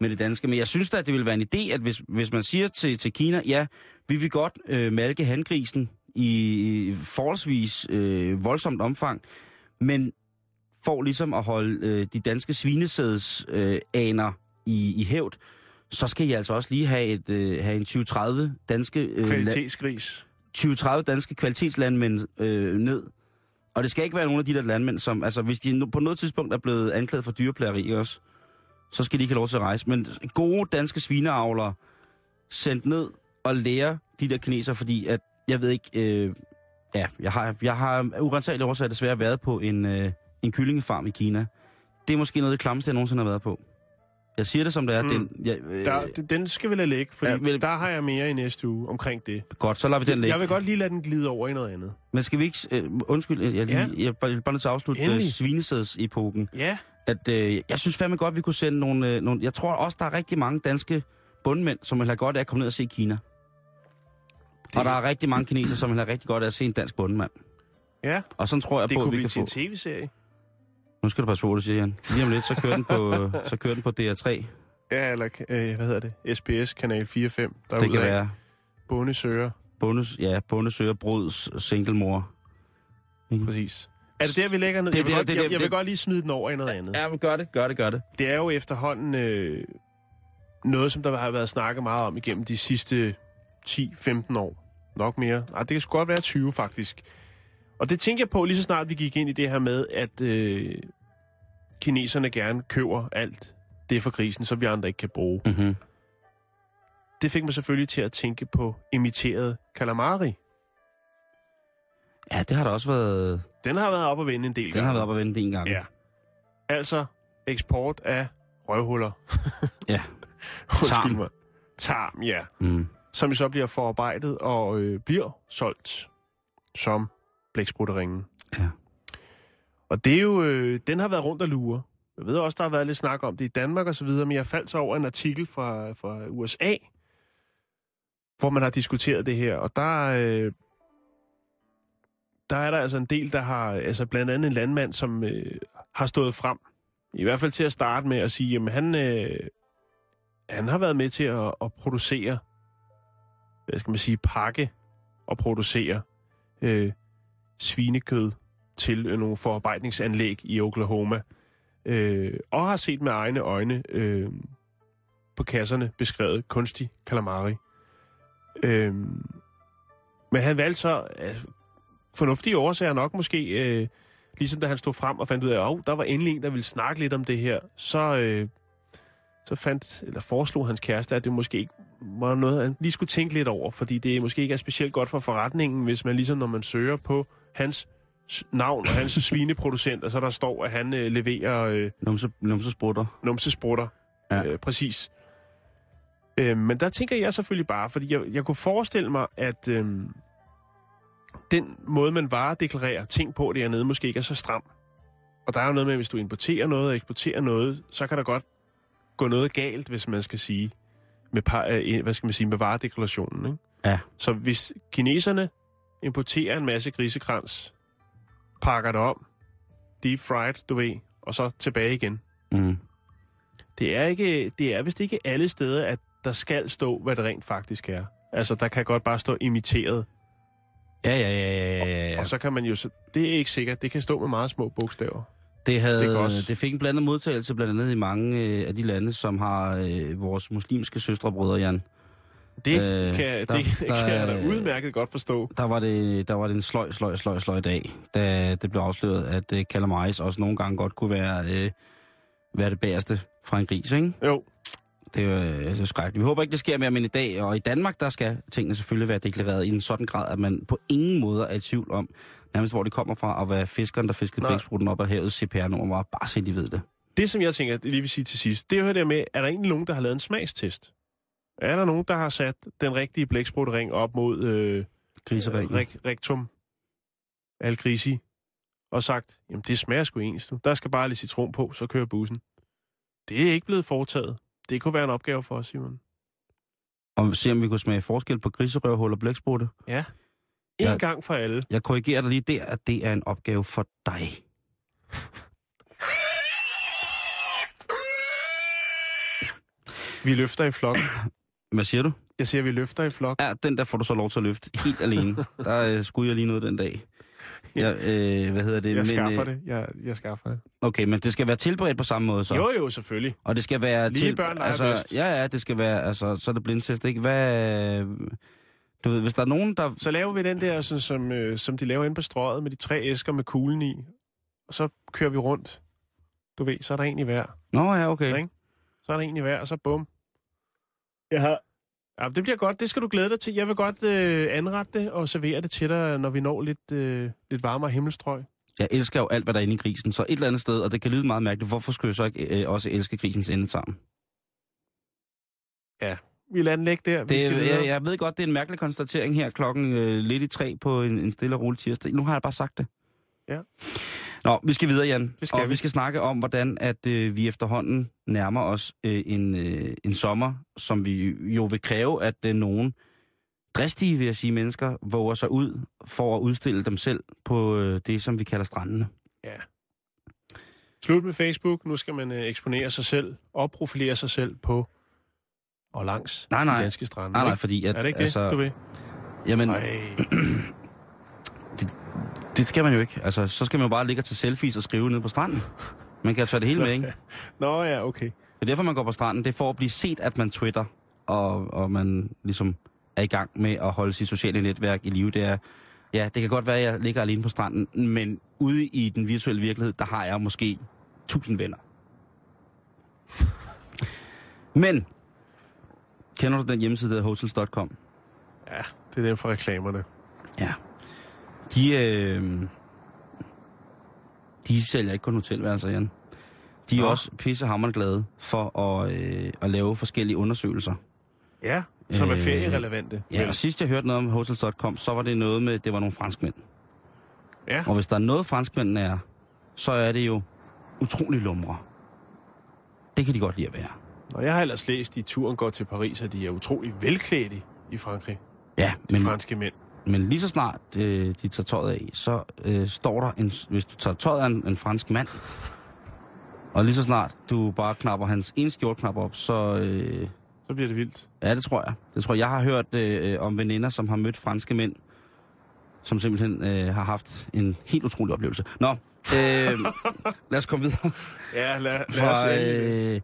med det danske. Men jeg synes da, at det vil være en idé, at hvis, hvis man siger til, til Kina, ja, vi vil godt øh, malke handgrisen i forholdsvis øh, voldsomt omfang, men for ligesom at holde øh, de danske svinesæds øh, aner i, i hævd, så skal I altså også lige have, et, øh, have en 20-30 danske, øh, Kvalitetsgris. 20-30 danske kvalitetslandmænd øh, ned. Og det skal ikke være nogle af de der landmænd, som, altså hvis de på noget tidspunkt er blevet anklaget for dyreplageri også, så skal de ikke have lov til at rejse. Men gode danske svineavlere sendt ned og lære de der kineser, fordi at, jeg ved ikke, øh, ja, jeg har, jeg har urensageligt årsager desværre været på en, øh, en kyllingefarm i Kina. Det er måske noget af det klammeste, jeg nogensinde har været på. Jeg siger det som det er. Mm. Den, jeg, øh, Der, den skal vi lade ligge, fordi Ja, vel- der har jeg mere i næste uge omkring det. godt, så lader vi den ligge. Jeg vil godt lige lade den glide over i noget andet. Men skal vi ikke... Øh, undskyld, jeg, lige, Ja. jeg er bare, bare nødt til at afslutte øh, svinesædsepoken. Ja. At, øh, jeg synes fandme godt, vi kunne sende nogle, øh, nogle... Jeg tror også, der er rigtig mange danske bundmænd, som vil have godt af at komme ned og se Kina. Det... Og der er rigtig mange kineser, som vil have rigtig godt af at se en dansk bundmand. Ja, Og sådan tror jeg det på, at vi blive kan til få... en tv-serie. Nu skal du passe på, hvad du siger, Jan. Lige om lidt, så kører den på, så kører den på DR3. Ja, eller øh, hvad hedder det? SBS Kanal 4-5. Der Det kan være Bondesøger, bonus, ja, bondesøger, bruds, singlemor. præcis. Er det der, vi lægger ned? Det jeg vil, der- godt, det jeg, jeg vil det- godt lige smide den over i noget andet. Ja, men gør det, gør det, gør det. Det er jo efterhånden øh, noget, som der har været snakket meget om igennem de sidste 10-15 år. Nok mere. Ej, det kan sgu godt være 20, faktisk. Og det tænker jeg på, lige så snart vi gik ind i det her med, at øh, kineserne gerne køber alt det for grisen, som vi andre ikke kan bruge. Mm-hmm. Det fik mig selvfølgelig til at tænke på imiteret calamari. Ja, det har der også været... Den har været op at vende en del Den gange. har været op at vende en gang. Ja. Altså eksport af røvhuller. Ja. Tarm. mig. Tarm, ja. Mm. Som så bliver forarbejdet og øh, bliver solgt som blæksprutterringen. Ja. Og det er jo, øh, den har været rundt og lure. Jeg ved også, der har været lidt snak om det i Danmark og så videre, men jeg faldt så over en artikel fra, fra USA, hvor man har diskuteret det her, og der, øh, der er der altså en del, der har, altså blandt andet en landmand, som øh, har stået frem, i hvert fald til at starte med at sige, jamen han, øh, han har været med til at, at producere, hvad skal man sige, pakke og producere øh, svinekød til øh, nogle forarbejdningsanlæg i Oklahoma, øh, og har set med egne øjne øh, på kasserne beskrevet kunstig calamari. Øh, men han valgte så øh, fornuftige årsager nok måske, øh, ligesom da han stod frem og fandt ud af, at oh, der var endelig en, der ville snakke lidt om det her, så, øh, så fandt, eller foreslog hans kæreste, at det måske ikke var noget, han lige skulle tænke lidt over, fordi det måske ikke er specielt godt for forretningen, hvis man ligesom, når man søger på hans navn og hans svineproducent, og så der står, at han øh, leverer øh, Numse, numsesprutter. numsesprutter. Ja. Ja. Øh, præcis. Øh, men der tænker jeg selvfølgelig bare, fordi jeg, jeg kunne forestille mig, at øh, den måde, man varedeklarerer ting på dernede, måske ikke er så stram. Og der er jo noget med, at hvis du importerer noget og eksporterer noget, så kan der godt gå noget galt, hvis man skal sige, med, par, øh, hvad skal man sige, med varedeklarationen. Ikke? Ja. Så hvis kineserne importerer en masse grisekrans, pakker det om, deep fried, du ved, og så tilbage igen, Mm. det er, ikke, det er vist ikke alle steder, at der skal stå, hvad det rent faktisk er. Altså, der kan godt bare stå imiteret. Ja, ja, ja, ja, ja, ja. Ja. Og så kan man jo... Det er ikke sikkert. Det kan stå med meget små bogstaver. Det, havde, Det også- det fik en blandet modtagelse blandt andet i mange øh, af de lande, som har øh, vores muslimske søstre og brødre, Jan. Det, Øh, kan, der- det der kan jeg da udmærket godt forstå. Der var det, der var det en sløj, sløj, sløj, sløj dag, da det blev afsløret, at øh, calamaris også nogle gange godt kunne være, øh, være det bagerste fra en gris, ikke? Jo, Det er, øh, det er skrækkeligt. Vi håber ikke, det sker mere, men i dag og i Danmark, der skal tingene selvfølgelig være deklareret i en sådan grad, at man på ingen måde er i tvivl om, nærmest hvor det kommer fra, og hvad fiskeren, der fiskede Nej. blæksprutten op af havets CPR-nummer var, bare så de ved det. det som jeg tænker, lige vil sige til sidst, det er jo det med, er der egentlig nogen, der har lavet en smagstest? Er der nogen, der har sat den rigtige blæksprutring op mod øh, Griseringen. rig, rectum algrisi og sagt, jamen det smager sgu ens, du. Der skal bare lidt citron på, så kører bussen. Det er ikke blevet foretaget. Det kunne være en opgave for os, Simon. Og se, om vi kunne smage forskel på griserøvhul og blæksprutte. Ja. En Ja. gang for alle. Jeg korrigerer dig lige der, at det er en opgave for dig. Vi løfter i flok. Hvad siger du? Jeg siger, vi løfter i flok. Ja, den der får du så lov til at løfte helt alene. Der øh, skulle jeg lige noget den dag. Jeg, øh, hvad hedder det? Jeg skaffer øh, det. Jeg, jeg skaffer det. Okay, men det skal være tilberedt på samme måde så. Jo, jo, selvfølgelig. Og det skal være Lige til... børn altså, bedst. Ja, ja, det skal være... Altså, så er det blindtest, ikke? Hvad... Du ved, hvis der er nogen, der... Så laver vi den der, sådan, som, øh, som de laver inde på strøget, med de tre æsker med kuglen i. Og så kører vi rundt. Du ved, så er der en i hver. Nå ja, okay. Så er der en i hver, og så bum. Jeg har... Ja, det bliver godt. Det skal du glæde dig til. Jeg vil godt øh, anrette det og servere det til dig, når vi når lidt, øh, lidt varmere himmelstrøg. Jeg elsker jo alt, hvad der er inde i grisen. Så et eller andet sted, og det kan lyde meget mærkeligt, hvorfor skulle jeg så ikke øh, også elske grisens endetarm? Vi lader den ligge der. Vi Det, skal videre. jeg, jeg ved godt, det er en mærkelig konstatering her klokken øh, lidt i tre på en, en stille og rolig tirsdag. Nu har jeg bare sagt det. Ja. Nå, vi skal videre, Jan. Det skal og vi. vi. skal snakke om, hvordan at øh, vi efterhånden nærmer os øh, en, øh, en sommer, som vi jo vil kræve, at øh, nogen dristige, vil jeg sige, mennesker våger sig ud for at udstille dem selv på øh, det, som vi kalder strandene. Ja. Slut med Facebook. Nu skal man øh, eksponere sig selv og profilere sig selv på og langs Nej, nej. de danske strande. Nej, nej, fordi at... Er det ikke det, altså, du ved? Jamen. det skal man jo ikke. Altså, så skal man jo bare ligge tage selfies og skrive ned på stranden. Man kan tage det hele med, ikke? Nå ja, okay. Det er derfor, man går på stranden. Det er for at blive set, at man twitter, og, og man ligesom er i gang med at holde sit sociale netværk i live. Det er, ja, det kan godt være, at jeg ligger alene på stranden, men ude i den virtuelle virkelighed, der har jeg måske tusind venner. Men, kender du den hjemmeside, der hedder hotels.com? Ja, det er den fra reklamerne. Ja. De, øh, de sælger ikke kun hotelværelser, Jan. De er Nå. også pissehammerende glade for at, øh, at lave forskellige undersøgelser. Ja, som er Øh, ferierelevante. Ja, og sidst jeg hørte noget om hotels.com, så var det noget med, det var nogle franskmænd. ja. Og hvis der er noget franskmændene er, så er det jo utrolig lumre. Det kan de godt lide at være. Og jeg har ellers læst, at i turen går til Paris, at de er utrolig velklædte i Frankrig. Ja, De men, franske mænd. Men lige så snart øh, de tager tøjet af, så øh, står der, en, hvis du tager tøjet af en, en fransk mand, og lige så snart du bare knapper hans ene skjortknap op, så... Øh, Så bliver det vildt. Ja, det tror jeg. Det tror jeg. Jeg har hørt øh, om veninder, som har mødt franske mænd, som simpelthen øh, har haft en helt utrolig oplevelse. Nå, øh, lad os komme videre. Ja, lad, lad os Fra, endelig- øh,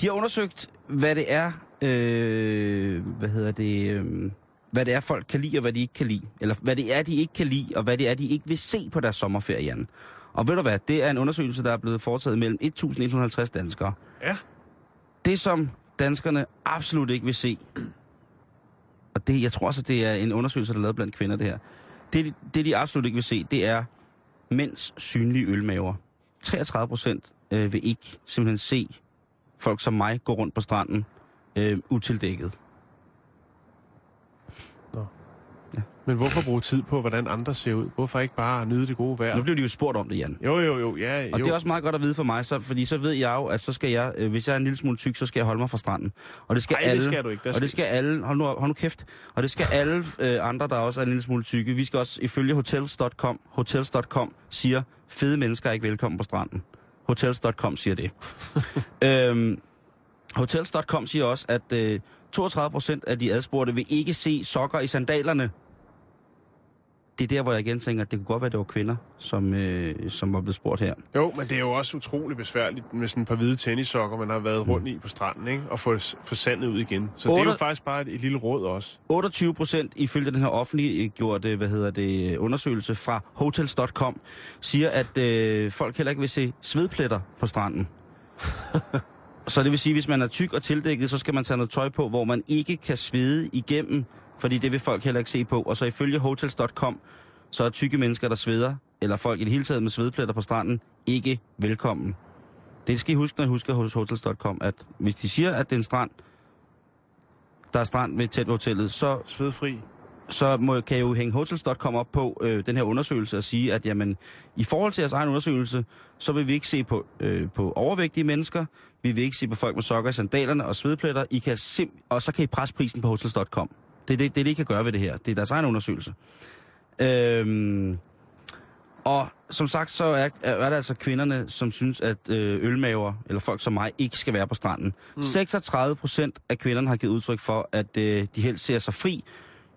de har undersøgt hvad det er, øh, hvad hedder det, øh, hvad det er, folk kan lide, og hvad de ikke kan lide. Eller hvad det er, de ikke kan lide, og hvad det er, de ikke vil se på deres sommerferie, Jan. Og ved du hvad, det er en undersøgelse, der er blevet foretaget mellem 1.150 danskere. Ja. Det, som danskerne absolut ikke vil se, og det, jeg tror også, at det er en undersøgelse, der er lavet blandt kvinder, det her. Det, de- det, de absolut ikke vil se, det er mænds synlige ølmaver. 33 procent øh, vil ikke simpelthen se folk som mig gå rundt på stranden øh, utildækket. Men hvorfor bruge tid på, hvordan andre ser ud? Hvorfor ikke bare nyde det gode vejr? Nu bliver de jo spurgt om det, Jan. Jo, jo, jo, ja, Og jo. det er også meget godt at vide for mig, så, fordi så ved jeg jo, at så skal jeg, øh, hvis jeg er en lille smule tyk, så skal jeg holde mig fra stranden. Og det skal Ej, det alle, skal du ikke. Der og det skal alle, hold nu, hold nu kæft, og det skal alle øh, andre, der også er en lille smule tykke. Vi skal også, ifølge hotels.com, hotels.com siger, fede mennesker er ikke velkommen på stranden. Hotels.com siger det. øhm, hotels.com siger også, at øh, 32 procent af de adspurgte vil ikke se sokker i sandalerne. Det er der, hvor jeg igen tænker, at det kunne godt være, at det var kvinder, som, øh, som var blevet spurgt her. Jo, men det er jo også utrolig besværligt med sådan et par hvide tennissokker, man har været rundt i på stranden, ikke? Og få, få sandet ud igen. Så det er jo faktisk bare et, et lille råd også. 28 procent ifølge den her offentliggjorte hvad hedder det, undersøgelse fra hotels.com siger, at øh, folk heller ikke vil se svedpletter på stranden. så det vil sige, at hvis man er tyk og tildækket, så skal man tage noget tøj på, hvor man ikke kan svede igennem, fordi det vil folk heller ikke se på. Og så ifølge hotels.com, så er tykke mennesker, der sveder, eller folk i det hele taget med svedpletter på stranden, ikke velkommen. Det skal I huske, når I husker hos hotels.com, at hvis de siger, at det er en strand, der er strand ved tæt ved hotellet, så Svedfri. så må, kan jeg jo hænge hotels.com op på øh, den her undersøgelse og sige, at jamen, i forhold til jeres egen undersøgelse, så vil vi ikke se på, øh, på overvægtige mennesker, vi vil ikke se på folk med sokker i sandalerne og svedpletter, I kan sim- og så kan I presse prisen på hotels.com. Det er det, det, det, I kan gøre ved det her. Det er deres egen undersøgelse. Øhm, og som sagt, så er, er der altså kvinderne, som synes, at øh, ølmaver, eller folk som mig, ikke skal være på stranden. Mm. 36 procent af kvinderne har givet udtryk for, at øh, de helst ser sig fri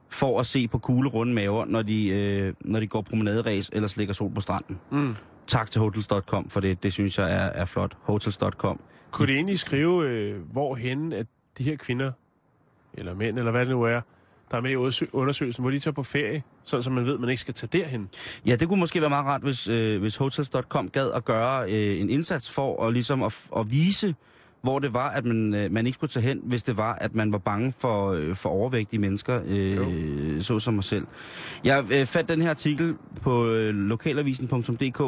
for at se på kugle runde maver, når de, øh, når de går promenaderæs eller slikker sol på stranden. Mm. Tak til hotels.com, for det, det synes jeg er, er flot. Hotels.com. Kunne det egentlig skrive, øh, hvorhen at de her kvinder, eller mænd, eller hvad det nu er, der er med i undersø- undersøgelsen, hvor de tager på ferie, sådan så man ved, at man ikke skal tage derhen. Ja, det kunne måske være meget rart, hvis, øh, hvis Hotels.com gad at gøre øh, en indsats for at, ligesom at, at vise, hvor det var, at man, øh, man ikke skulle tage hen, hvis det var, at man var bange for, øh, for overvægtige mennesker, øh, så som mig selv. Jeg øh, fandt den her artikel på øh, lokalavisen.dk,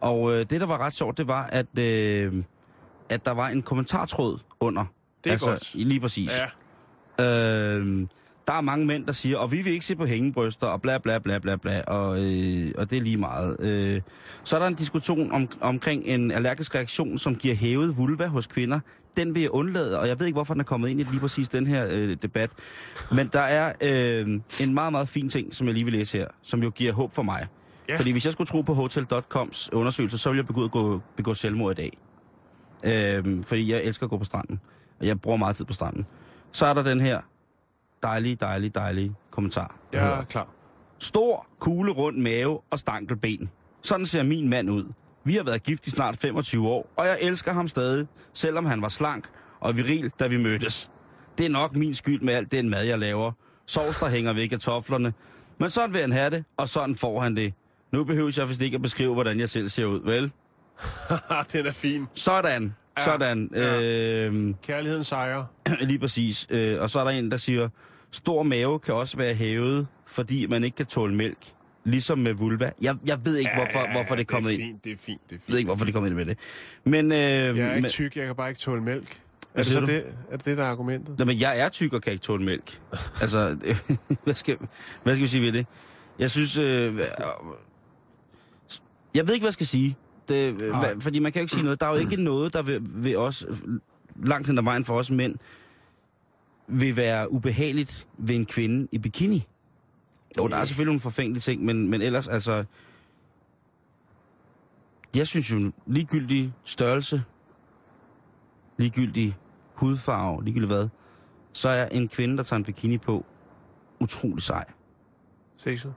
og øh, det, der var ret sjovt, det var, at, øh, at der var en kommentartråd under. Det er godt. Lige præcis. Ja. Øh, der er mange mænd, der siger, og vi vil ikke se på hængebryster, og bla bla bla bla bla, og, øh, og det er lige meget. Øh, så er der en diskussion om, omkring en allergisk reaktion, som giver hævet vulva hos kvinder. Den vil jeg undlade, og jeg ved ikke, hvorfor den er kommet ind i lige præcis den her øh, debat. Men der er øh, en meget, meget fin ting, som jeg lige vil læse her, som jo giver håb for mig. Ja. Fordi hvis jeg skulle tro på Hotel.coms undersøgelse, så ville jeg begå, gå, begå selvmord i dag. Øh, fordi jeg elsker at gå på stranden, og jeg bruger meget tid på stranden. Så er der den her dejlige, dejlige, dejlige kommentar. hedder, er klar. Stor, kugle rund mave og stankelben. Sådan ser min mand ud. Vi har været gift i snart 25 år, og jeg elsker ham stadig, selvom han var slank og viril, da vi mødtes. Det er nok min skyld med alt den mad, jeg laver. Sovs, der hænger væk af toflerne. Men sådan vil han have det, og sådan får han det. Nu behøver jeg vist ikke at beskrive, hvordan jeg selv ser ud, vel? Den er fin. Sådan, Ja, sådan. ja. Øh, Kærligheden sejrer. Lige præcis. Øh, og så er der en, der siger, stor mave kan også være hævet, fordi man ikke kan tåle mælk. Ligesom med vulva. Jeg, jeg ved ikke, hvorfor, hvorfor det er kommet det ind. er fint, det er fint, det er fint. Jeg ved ikke, hvorfor det er kommet ind med det. Men, øh, Jeg er ikke tyk, jeg kan bare ikke tåle mælk. Er det så det, er det, det, der er argumentet? Nå, men jeg er tyk og kan ikke tåle mælk. altså, hvad, skal, hvad skal vi sige ved det? Jeg synes... Øh, jeg ved ikke, hvad jeg skal sige. Det, øh, Nej. hvad, fordi man kan jo ikke sige noget. Der er jo ikke noget, der vil, vil os, langt hen ad vejen for os mænd, vil være ubehageligt ved en kvinde i bikini. Jo, der er selvfølgelig nogle forfængelige ting, men, men ellers altså... Jeg synes jo, ligegyldig størrelse, ligegyldig hudfarve, ligegyldigt hvad, så er en kvinde, der tager en bikini på, utrolig sej. Sexet?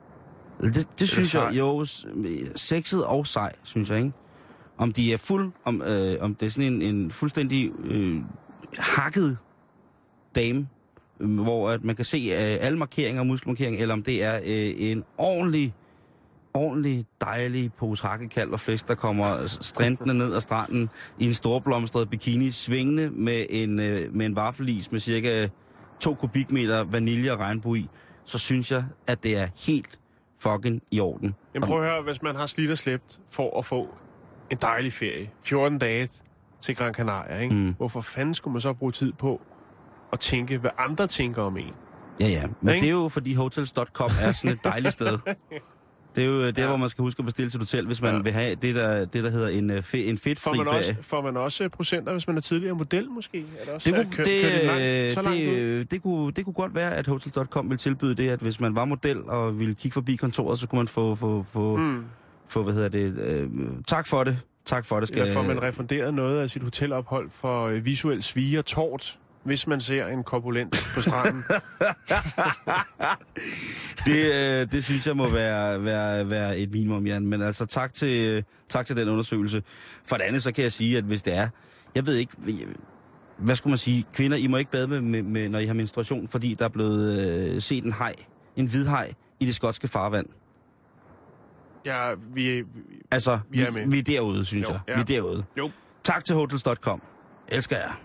Det, det synes sej? jeg, jo, sexet og sej, synes jeg, ikke? Om de er fuld, om, øh, om det er sådan en, en fuldstændig øh, hakket dame, øh, hvor at man kan se øh, alle markeringer og muskelmarkeringer, eller om det er øh, en ordentlig, ordentlig dejlig pose hakkekald og flæsk, der kommer strandende ned ad stranden i en storblomstret bikini, svingende med en, øh, med en vaffelis med cirka 2 kubikmeter vanilje og regnbue i, så synes jeg, at det er helt fucking i orden. Jamen prøv at høre, hvis man har slidt og slæbt for at få en dejlig ferie, 14 dage til Gran Canaria, ikke? Mm. hvorfor fanden skulle man så bruge tid på at tænke, hvad andre tænker om en? Ja, ja. Men Ikke? det er jo, fordi hotels.com er sådan et dejligt sted. Det er jo der, ja. hvor man skal huske at bestille sit hotel, hvis man Ja. vil have det, der, det, der hedder en, øh, fe, en Får fedtfri man, ferie. også, får man også procenter, hvis man er tidligere model, måske? Er det, også, Det kunne, kø- det, langt, øh, så langt ud? det, det, kunne, det kunne godt være, at Hotels.com ville tilbyde det, at hvis man var model og ville kigge forbi kontoret, så kunne man få, få, få, mm. Få hvad hedder det, øh, tak for det, tak for det. Skal, Ja, får man refunderet noget af sit hotelophold for øh, visuel svige og tort, hvis man ser en korpulent på stranden. det, øh, det synes jeg må være, være, være et minimum, Jan. Men altså, tak til, tak til den undersøgelse. For det andet, så kan jeg sige, at hvis det er, jeg ved ikke, hvad skulle man sige, kvinder, I må ikke bade med, med, med når I har menstruation, fordi der er blevet øh, set en hej, en hvid hej, i det skotske farvand. ja, vi, Altså, Vi er med. vi er derude, synes Jo, jeg. ja. Vi er derude. Jo. Tak til Hotels.com. Elsker jer.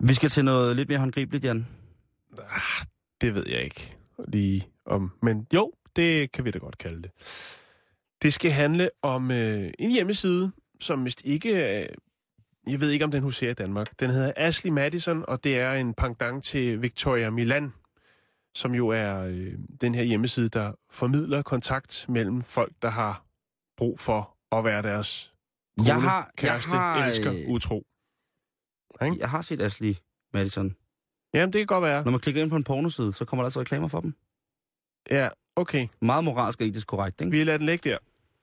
Vi skal til noget lidt mere håndgribeligt, Jan. det ved jeg ikke lige om. Men jo, det kan vi da godt kalde det. Det skal handle om øh, en hjemmeside, som vist ikke... Øh, jeg ved ikke, om den huserer i Danmark. Den hedder Ashley Madison, og det er en pendant til Victoria Milan, som jo er øh, den her hjemmeside, der formidler kontakt mellem folk, der har brug for at være deres kone, Jeg har- jeg kæreste, har, elsker, øh, utro. Ikke? Jeg har set Ashley Madison. Jamen, det kan godt være. Når man klikker ind på en pornoside, så kommer der altså reklamer for dem. Ja, okay. Meget moralsk og etisk korrekt, ikke? Vi lader den ligge der.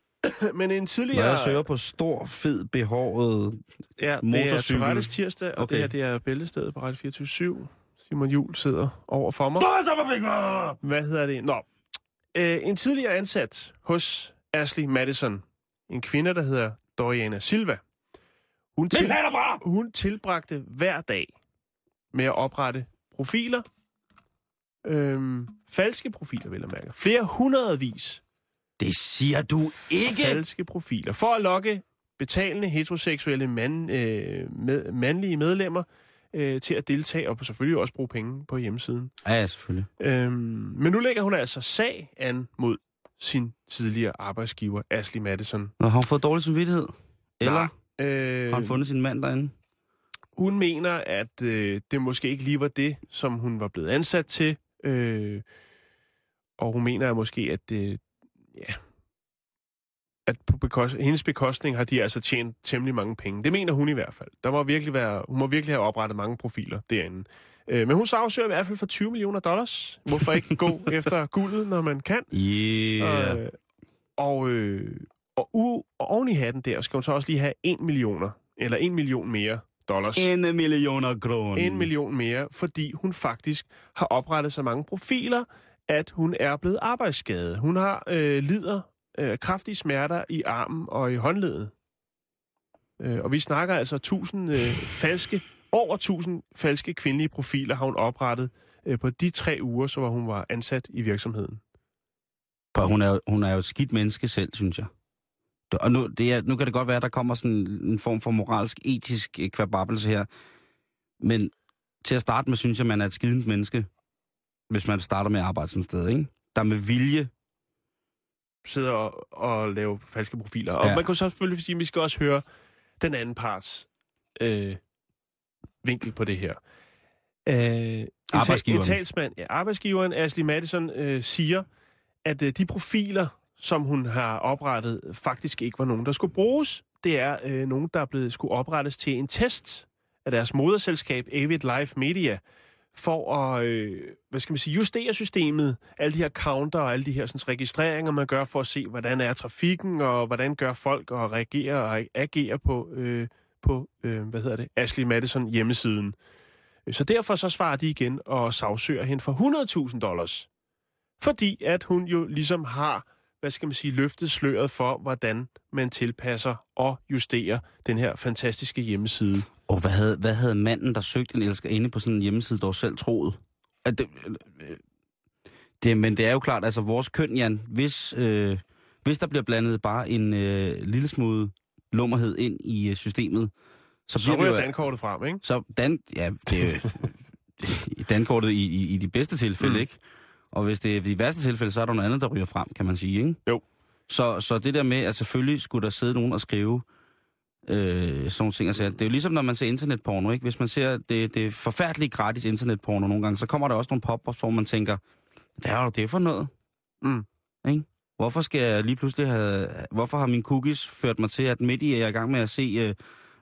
Men en Når tidligere... jeg søger på stor, fed, behåret... Ja, det er Motorcykel. Tirsdag, og Okay. det her det er bæltestedet på Radio 24 Simon Jul sidder over for mig. Hvad hedder det? Nå. Øh, en tidligere ansat hos Ashley Madison, en kvinde, der hedder Doriana Silva. Hun, til, hun tilbragte hver dag med at oprette profiler. Øhm, falske profiler, vil jeg mærke. Flere hundredvis Det siger du ikke! falske profiler. For at lokke betalende heteroseksuelle mand, øh, med, mandlige medlemmer øh, til at deltage, og selvfølgelig også bruge penge på hjemmesiden. Ja, ja, selvfølgelig. Øhm, men nu lægger hun altså sag an mod sin tidligere arbejdsgiver, Ashley Madison. Nå, har hun fået dårlig samvittighed? Eller Øh, har hun fundet sin mand derinde? hun mener, at øh, det måske ikke lige var det, som hun var blevet ansat til. Øh, og hun mener måske, at det, ja, at på bekost, hendes bekostning har de altså tjent temmelig mange penge. Det mener hun i hvert fald. Der må virkelig være, hun må virkelig have oprettet mange profiler derinde. Øh, men hun sagsøger i hvert fald for 20 millioner dollars. Hvorfor ikke gå efter guldet, når man kan? Yeah. Øh, og, øh, og, u- og oven i hatten der skal hun så også lige have 1 millioner, eller 1 million mere dollars. En millioner kroner. En million mere, fordi hun faktisk har oprettet så mange profiler, at hun er blevet arbejdsskadet. Hun har øh, lider øh, kraftige smerter i armen og i håndledet. Øh, og vi snakker altså 1000 øh, falske, over 1000 falske kvindelige profiler har hun oprettet øh, på de tre uger, så hvor hun var ansat i virksomheden. For hun er, hun er jo et skidt menneske selv, synes jeg. Og nu, det er, nu kan det godt være, at der kommer sådan en form for moralsk, etisk øh, kvababelse her. Men til at starte med, synes jeg, man er et skident menneske, hvis man starter med at arbejde sådan et sted, ikke? Der med vilje. sidder og, og laver falske profiler. Og Ja. man kan så selvfølgelig sige, at vi skal også høre den anden parts øh, vinkel på det her. Øh, Arbejdsgiveren. En talsmand, ja, arbejdsgiveren Ashley Madison øh, siger, at øh, de profiler, som hun har oprettet, faktisk ikke var nogen, der skulle bruges. Det er øh, nogen, der er blevet, skulle oprettes til en test af deres moderselskab Avid Life Media, for at, øh, hvad skal man sige, justere systemet, alle de her counter og alle de her sådan, registreringer, man gør for at se, hvordan er trafikken, og hvordan gør folk og reagere og agere på, øh, på øh, hvad hedder det, Ashley Madison hjemmesiden. Så derfor så svarer de igen og sagsøger hende for 100.000 dollars. Fordi at hun jo ligesom har, hvad skal man sige, løftet sløret for, hvordan man tilpasser og justerer den her fantastiske hjemmeside. Og hvad havde, hvad havde manden, der søgte en elskerinde på sådan en hjemmeside, dog selv troet? At det, øh, det, men det er jo klart, altså vores køn, Jan, hvis, øh, hvis der bliver blandet bare en øh, lille smule lummerhed ind i øh, systemet, så, Så ryger dankortet frem, ikke? Så dan, ja, det dankortet i, i, i de bedste tilfælde, mm. ikke? Og hvis det er de værste tilfælde, så er der noget andet, der ryger frem, kan man sige, ikke? Jo. Så, så det der med, at selvfølgelig skulle der sidde nogen og skrive øh, sådan nogle ting, altså, det er jo ligesom, når man ser internetporno, ikke? Hvis man ser det, det forfærdeligt gratis internetporno nogle gange, så kommer der også nogle pop-ups, hvor man tænker, hvad er det for noget? Mm. Ikke? Hvorfor skal jeg lige pludselig have... Hvorfor har min cookies ført mig til, at midt i, at jeg er i gang med at se øh,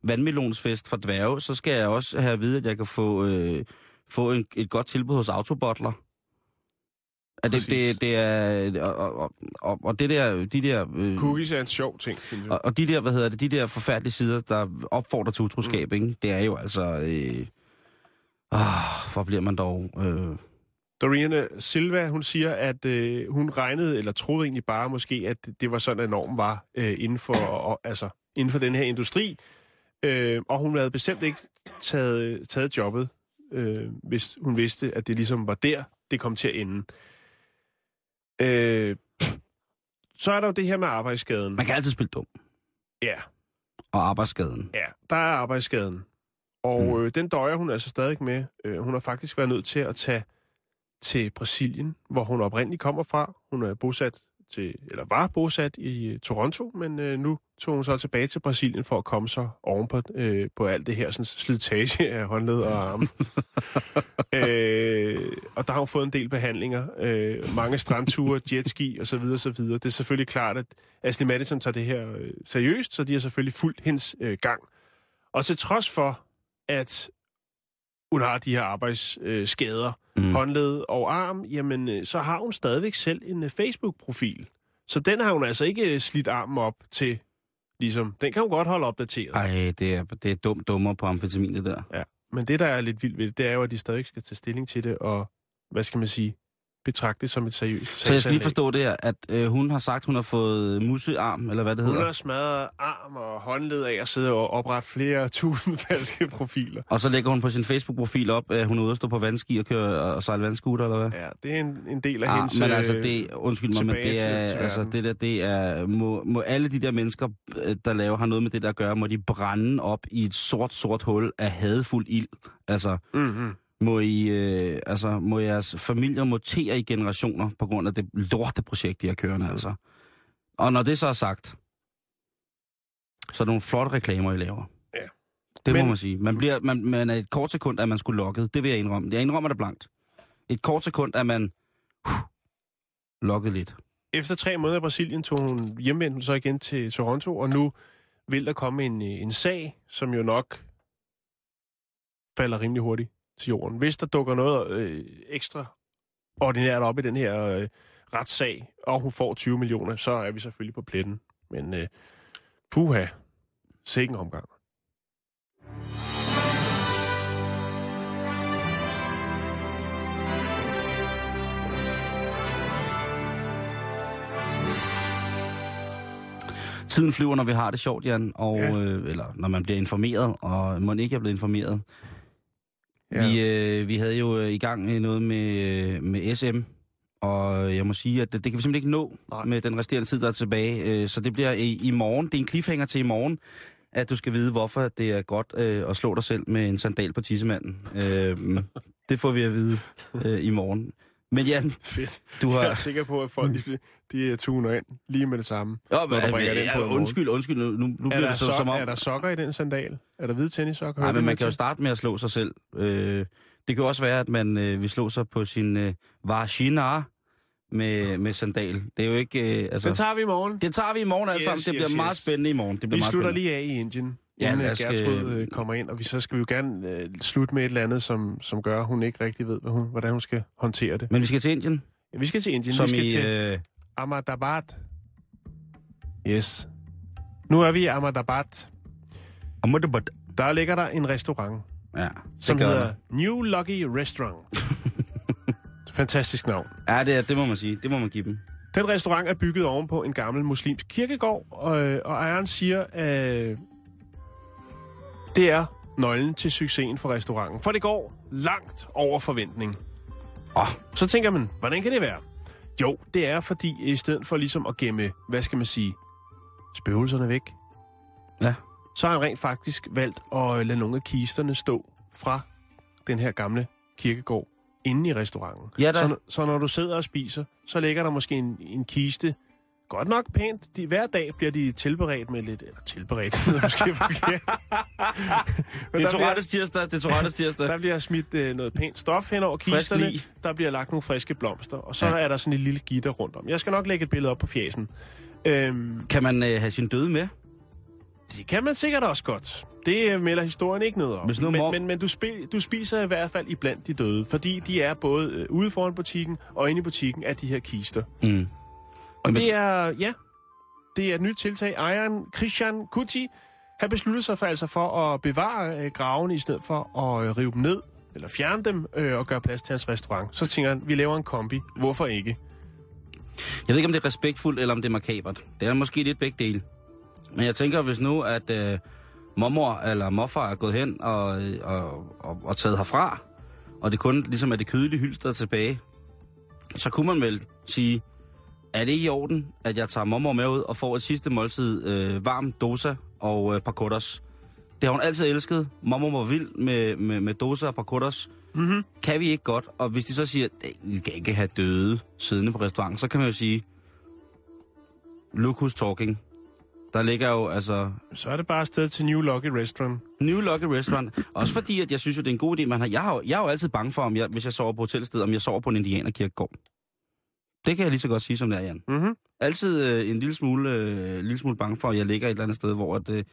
vandmelonsfest fra dværge, så skal jeg også have at vide, at jeg kan få, øh, få en, et godt tilbud hos Autobottler. At det, det, det er... Og, og, og, og det der... De der øh, Cookies er en sjov ting, og, og de der, hvad hedder det, de der forfærdelige sider, der opfordrer til utroskab, mm. ikke? Det er jo altså... Øh, åh, hvor bliver man dog... Øh, Dorina Silva, hun siger, at øh, hun regnede, eller troede egentlig bare måske, at det var sådan, at normen var øh, inden, for, og, altså, inden for den her industri. Øh, og hun havde bestemt ikke taget, taget jobbet, øh, hvis hun vidste, at det ligesom var der, det kom til at ende. Øh, så er der jo det her med arbejdsskaden. man kan altid spille dum. Ja, Og arbejdsskaden. ja, der er arbejdsskaden. Og Mm. øh, den døjer hun altså stadig med. Øh, hun har faktisk været nødt til at tage til Brasilien, hvor hun oprindeligt kommer fra. Hun er bosat til, eller var bosat i øh, Toronto, men øh, nu tog hun så tilbage til Brasilien for at komme sig oven på, øh, på alt det her sådan, slitage af håndled og arme. øh, og der har hun fået en del behandlinger. Øh, mange strandture, jetski osv. osv. Det er selvfølgelig klart, at Ashley Madison tager det her øh, seriøst, så de har selvfølgelig fulgt hendes øh, gang. Og til trods for, at hun har de her arbejdsskader, øh, Mm. håndled og arm, jamen øh, så har hun stadigvæk selv en øh, Facebook-profil. Så den har hun altså ikke øh, slidt armen op til, ligesom, den kan hun godt holde opdateret. Ej, det er, det er dumt dummer på amfetamin, det der. Ja. Men det, der er lidt vildt ved det, det er jo, at de stadig skal tage stilling til det, og hvad skal man sige, betragte det som et seriøst Så jeg skal lige forstå det her, at øh, hun har sagt, hun har fået musearm, eller hvad det Hun hedder. har smadret arm og håndled af at sidde og oprette flere tusind falske profiler. Og så lægger hun på sin Facebook-profil op, at hun er ude at stå på vandski og køre og sejle vandskuter, eller hvad? Ja, det er en, en del af Ah, hendes... men altså, øh, det, undskyld mig, men det er, til altså, det der, det er, må, må alle de der mennesker, øh, der laver, har noget med det der at gøre, må de brænde op i et sort, sort hul af hadfuld ild. Altså, Mm-hmm. Må I, øh, altså, må jeres familier mutere i generationer på grund af det lorteprojekt, de har kørende, altså. Og når det så er sagt, så er det nogle flotte reklamer, I laver. Ja. Det må Men- man sige. Man, bliver, man, man er et kort sekund, at man skulle lukket. Det vil jeg indrømme. Jeg indrømmer det blankt. Et kort sekund, at man uh, lukket lidt. Efter tre måneder i Brasilien tog hun hjemvendt så igen til Toronto, og nu vil der komme en, øh, en sag, som jo nok falder rimelig hurtigt til jorden. Hvis der dukker noget øh, ekstra ordinært op i den her øh, retssag, og hun får 20 millioner, så er vi selvfølgelig på pletten. Men øh, puha, sikke en omgang. Tiden flyver, når vi har det sjovt, Jan, og, Ja. øh, eller når man bliver informeret, og man ikke er blevet informeret. Ja. Vi, øh, vi havde jo øh, i gang noget med, øh, med SM, og jeg må sige, at det, det kan vi simpelthen ikke nå. Nej. med den resterende tid, der er tilbage. Øh, så det bliver i, i morgen. Det er en cliffhanger til i morgen, at du skal vide, hvorfor det er godt øh, at slå dig selv med en sandal på tissemanden. Øh, det får vi at vide øh, i morgen. Men Jan, Fedt. du har... Jeg er sikker på, at folk de, de øh, tuner ind lige med det samme. Jo, når du bringer den ja, på undskyld, undskyld. Nu, nu Er bliver der, det så, som om... er der sokker i den sandal? Er der hvide tennissokker? Nej, men det man kan jo starte med at slå sig selv. Øh, det kan også være, at man øh, vil slå sig på sin øh, vagina med, med sandal. Det er jo ikke... Øh, altså, Den tager vi i morgen. det tager vi i morgen alle Yes, sammen. Det yes, bliver yes. meget spændende i morgen. Det bliver Vi meget slutter spændende. lige af i Indien, Ja, inden os, Gertrud øh, øh, kommer ind, og vi, så skal vi jo gerne øh, slutte med et eller andet, som, som gør, at hun ikke rigtig ved, hvad hun, hvordan hun skal håndtere det. Men vi skal til Indien, Ja, vi skal til Indien. som vi skal i... til Øh, Ahmedabad. Yes. Nu er vi i Ahmedabad. Ahmedabad. Der ligger der en restaurant, Ja, som hedder det. New Lucky Restaurant. Fantastisk navn. Ja, det, er, det må man sige. Det må man give dem. Den restaurant er bygget ovenpå en gammel muslimsk kirkegård, og, og ejeren siger, at det er nøglen til succesen for restauranten. For det går langt over forventning. Åh, Så tænker man, hvordan kan det være? Jo, det er fordi, i stedet for ligesom at gemme, hvad skal man sige, spøgelserne væk, ja. så har han rent faktisk valgt at lade nogle af kisterne stå fra den her gamle kirkegård inde i restauranten. Ja da. så, så når du sidder og spiser, så ligger der måske en, en kiste, godt nok pænt. De, hver dag bliver de tilberedt med lidt... Eller tilberedt, det lyder måske forkert. Det er Tourettes tirsdag, det er Tourettes tirsdag. der bliver smidt øh, noget pænt stof hen over kisterne. Der bliver lagt nogle friske blomster. Og så Ja. er der sådan et lille gitter rundt om. Jeg skal nok lægge et billede op på fjæsen. Øhm, Kan man øh, have sin døde med? det kan man sikkert også godt. Det øh, melder historien ikke noget om. Men mor- men, men du, spi, du spiser i hvert fald iblandt de døde. Fordi de er både øh, ude foran butikken og inde i butikken af de her kister. Mm. Og Men- det er, ja, det er et nyt tiltag. Ejeren Christian Kuti har besluttet sig for, altså for at bevare øh, gravene i stedet for at øh, rive dem ned eller fjerne dem øh, og gøre plads til hans restaurant. Så tænker han, vi laver en kombi. Hvorfor ikke? Jeg ved ikke, om det er respektfuldt, eller om det er makabert. Det er måske lidt begge dele. Men jeg tænker, hvis nu, at øh, mormor eller morfar er gået hen og, øh, og, og, og taget herfra, og det kun ligesom er det kødelige hylster tilbage, så kunne man vel sige, er det i orden, at jeg tager mormor med ud og får et sidste måltid øh, varm dosa og øh, pakotas? Det har hun altid elsket. Mormor var vild med, med, med dosa og pakotas. Mm-hmm. Kan vi ikke godt? Og hvis de så siger, at vi kan ikke have døde siddende på restauranten, så kan man jo sige, look who's talking. Der ligger jo altså Så er det bare afsted til New Lucky Restaurant. New Lucky Restaurant. Også fordi, at jeg synes jo, det er en god idé. Man har, jeg, har, jeg er jo altid bange for, om jeg, hvis jeg sover på hotelsted, om jeg sover på en indianerkirkegård. Det kan jeg lige så godt sige, som det er, Jan. Mm-hmm. Altid øh, en lille smule, øh, lille smule bange for, at jeg ligger et eller andet sted, hvor at, øh,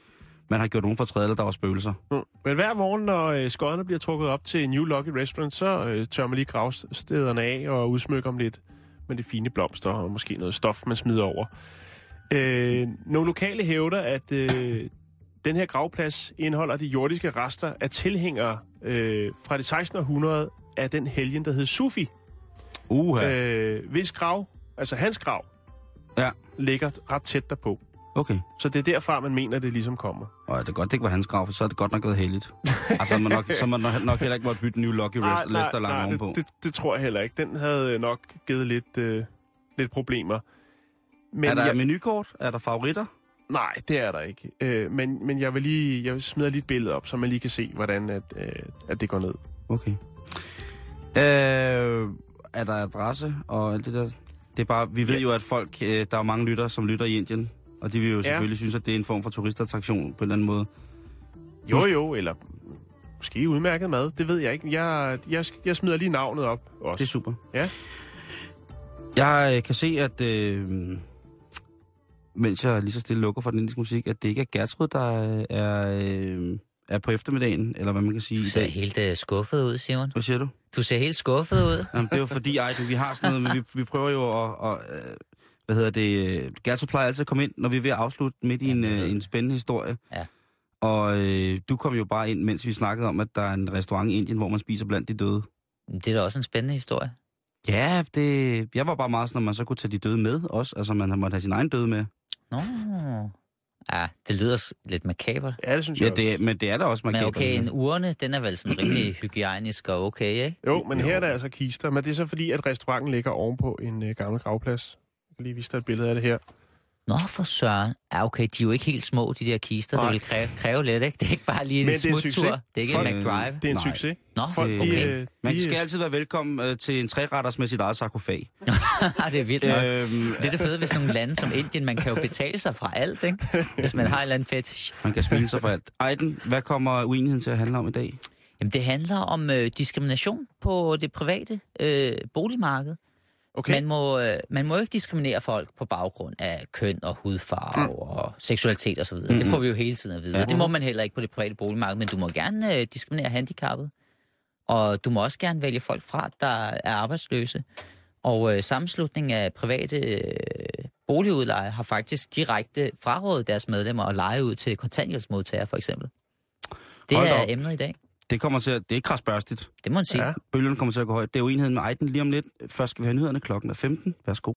man har gjort nogen for træde, eller der var spøgelser. Mm. Men hver morgen, når øh, skodderne bliver trukket op til New Lucky Restaurant, så øh, tør man lige gravstederne af og udsmykker dem lidt med de fine blomster og måske noget stof, man smider over. Øh, nogle lokale hævder, at øh, den her gravplads indeholder de jordiske rester af tilhængere øh, fra det 16. århundrede af den helgen, der hed Sufi. Uha. Øh. Øh, hvis grav, altså hans grav, Ja. ligger ret tæt derpå. Okay. Så det er derfra, man mener, det ligesom kommer. Og det er godt, det ikke var hans grav, for så er det godt nok været heldigt. altså, man nok, så man nok, heller ikke måtte bytte New Lucky Rest, Lester lang ovenpå. det, det, det tror jeg heller ikke. Den havde nok givet lidt, øh, lidt problemer. Men er der jeg, menukort? Er der favoritter? Nej, det er der ikke. Øh, men, men jeg vil lige jeg smider lige et billede op, så man lige kan se, hvordan at, øh, at det går ned. Okay. Øh, er der adresse og alt det der? Det er bare, vi ved Ja. jo, at folk, øh, der er mange lytter, som lytter i Indien. Og de vil jo Ja. selvfølgelig synes, at det er en form for turistattraktion på en eller anden måde. Jo, jo, eller måske udmærket mad, det ved jeg ikke. Jeg, jeg, jeg smider lige navnet op også. Det er super. Ja. Jeg øh, kan se, at øh, mens jeg lige så stille lukker for den indiske musik, at det ikke er Gertrud, der øh, er, øh, er på eftermiddagen, eller hvad man kan sige Du i ser dag. helt uh, skuffet ud, Simon. Hvad siger du? Du ser helt skuffet ud. Jamen, det er jo fordi, ej, vi har sådan noget, men vi, vi prøver jo at, at øh, hvad hedder det, øh, Gertrud plejer altid at komme ind, når vi er ved at afslutte midt i en, øh, en spændende historie. Ja. Og øh, du kom jo bare ind, mens vi snakkede om, at der er en restaurant i Indien, hvor man spiser blandt de døde. Det er da også en spændende historie. Ja, det, jeg var bare meget sådan, at man så kunne tage de døde med også. Altså, man måtte have sin egen døde med. Nå. Ja, det lyder lidt makabert. Ja, det synes Ja, jeg det, er- også. men det er da også Men markant. okay, en urne, den er vel sådan rimelig hygiejnisk og okay, ikke? Jo, men her er der altså kister. Men det er så fordi, at restauranten ligger ovenpå en øh, gammel gravplads. Jeg kan lige vise dig et billede af det her. Nå, for søren. Ja, okay, de er jo ikke helt små, de der kister. Nej. Det vil kræve, kræve lidt, ikke? Det er ikke bare lige en Men det er en smuttur. Det er ikke Folk- en McDrive. Det er en Nej. succes. Nå, Folk, Det- de, okay. øh, Man skal altid være velkommen øh, til en træretters med sit eget sarkofag. det er vildt nok. øhm, Det er det fede, hvis nogle lande som Indien, man kan jo betale sig fra alt, ikke? Hvis man har en eller anden fetish. man kan smile sig for alt. Ejden, hvad kommer uenigheden til at handle om i dag? Jamen, det handler om øh, diskrimination på det private øh, boligmarked. Okay. Man, må, øh, man må ikke diskriminere folk på baggrund af køn og hudfarve mm. og seksualitet osv. Mm. Det får vi jo hele tiden at vide. Ja. Det må man heller ikke på det private boligmarked, men du må gerne øh, diskriminere handicappede. Og du må også gerne vælge folk fra, der er arbejdsløse. Og øh, sammenslutningen af private øh, boligudlejere har faktisk direkte frarådet deres medlemmer at lege ud til kontanthjælpsmodtagere, for eksempel. Det Hold er op. emnet i dag. Det kommer til at, det er krasbørstigt. Det må man sige. Ja. Bølgerne kommer til at gå højt. Det er jo enheden med Ejden lige om lidt. Først skal vi have nyhederne klokken er 15. Værsgo.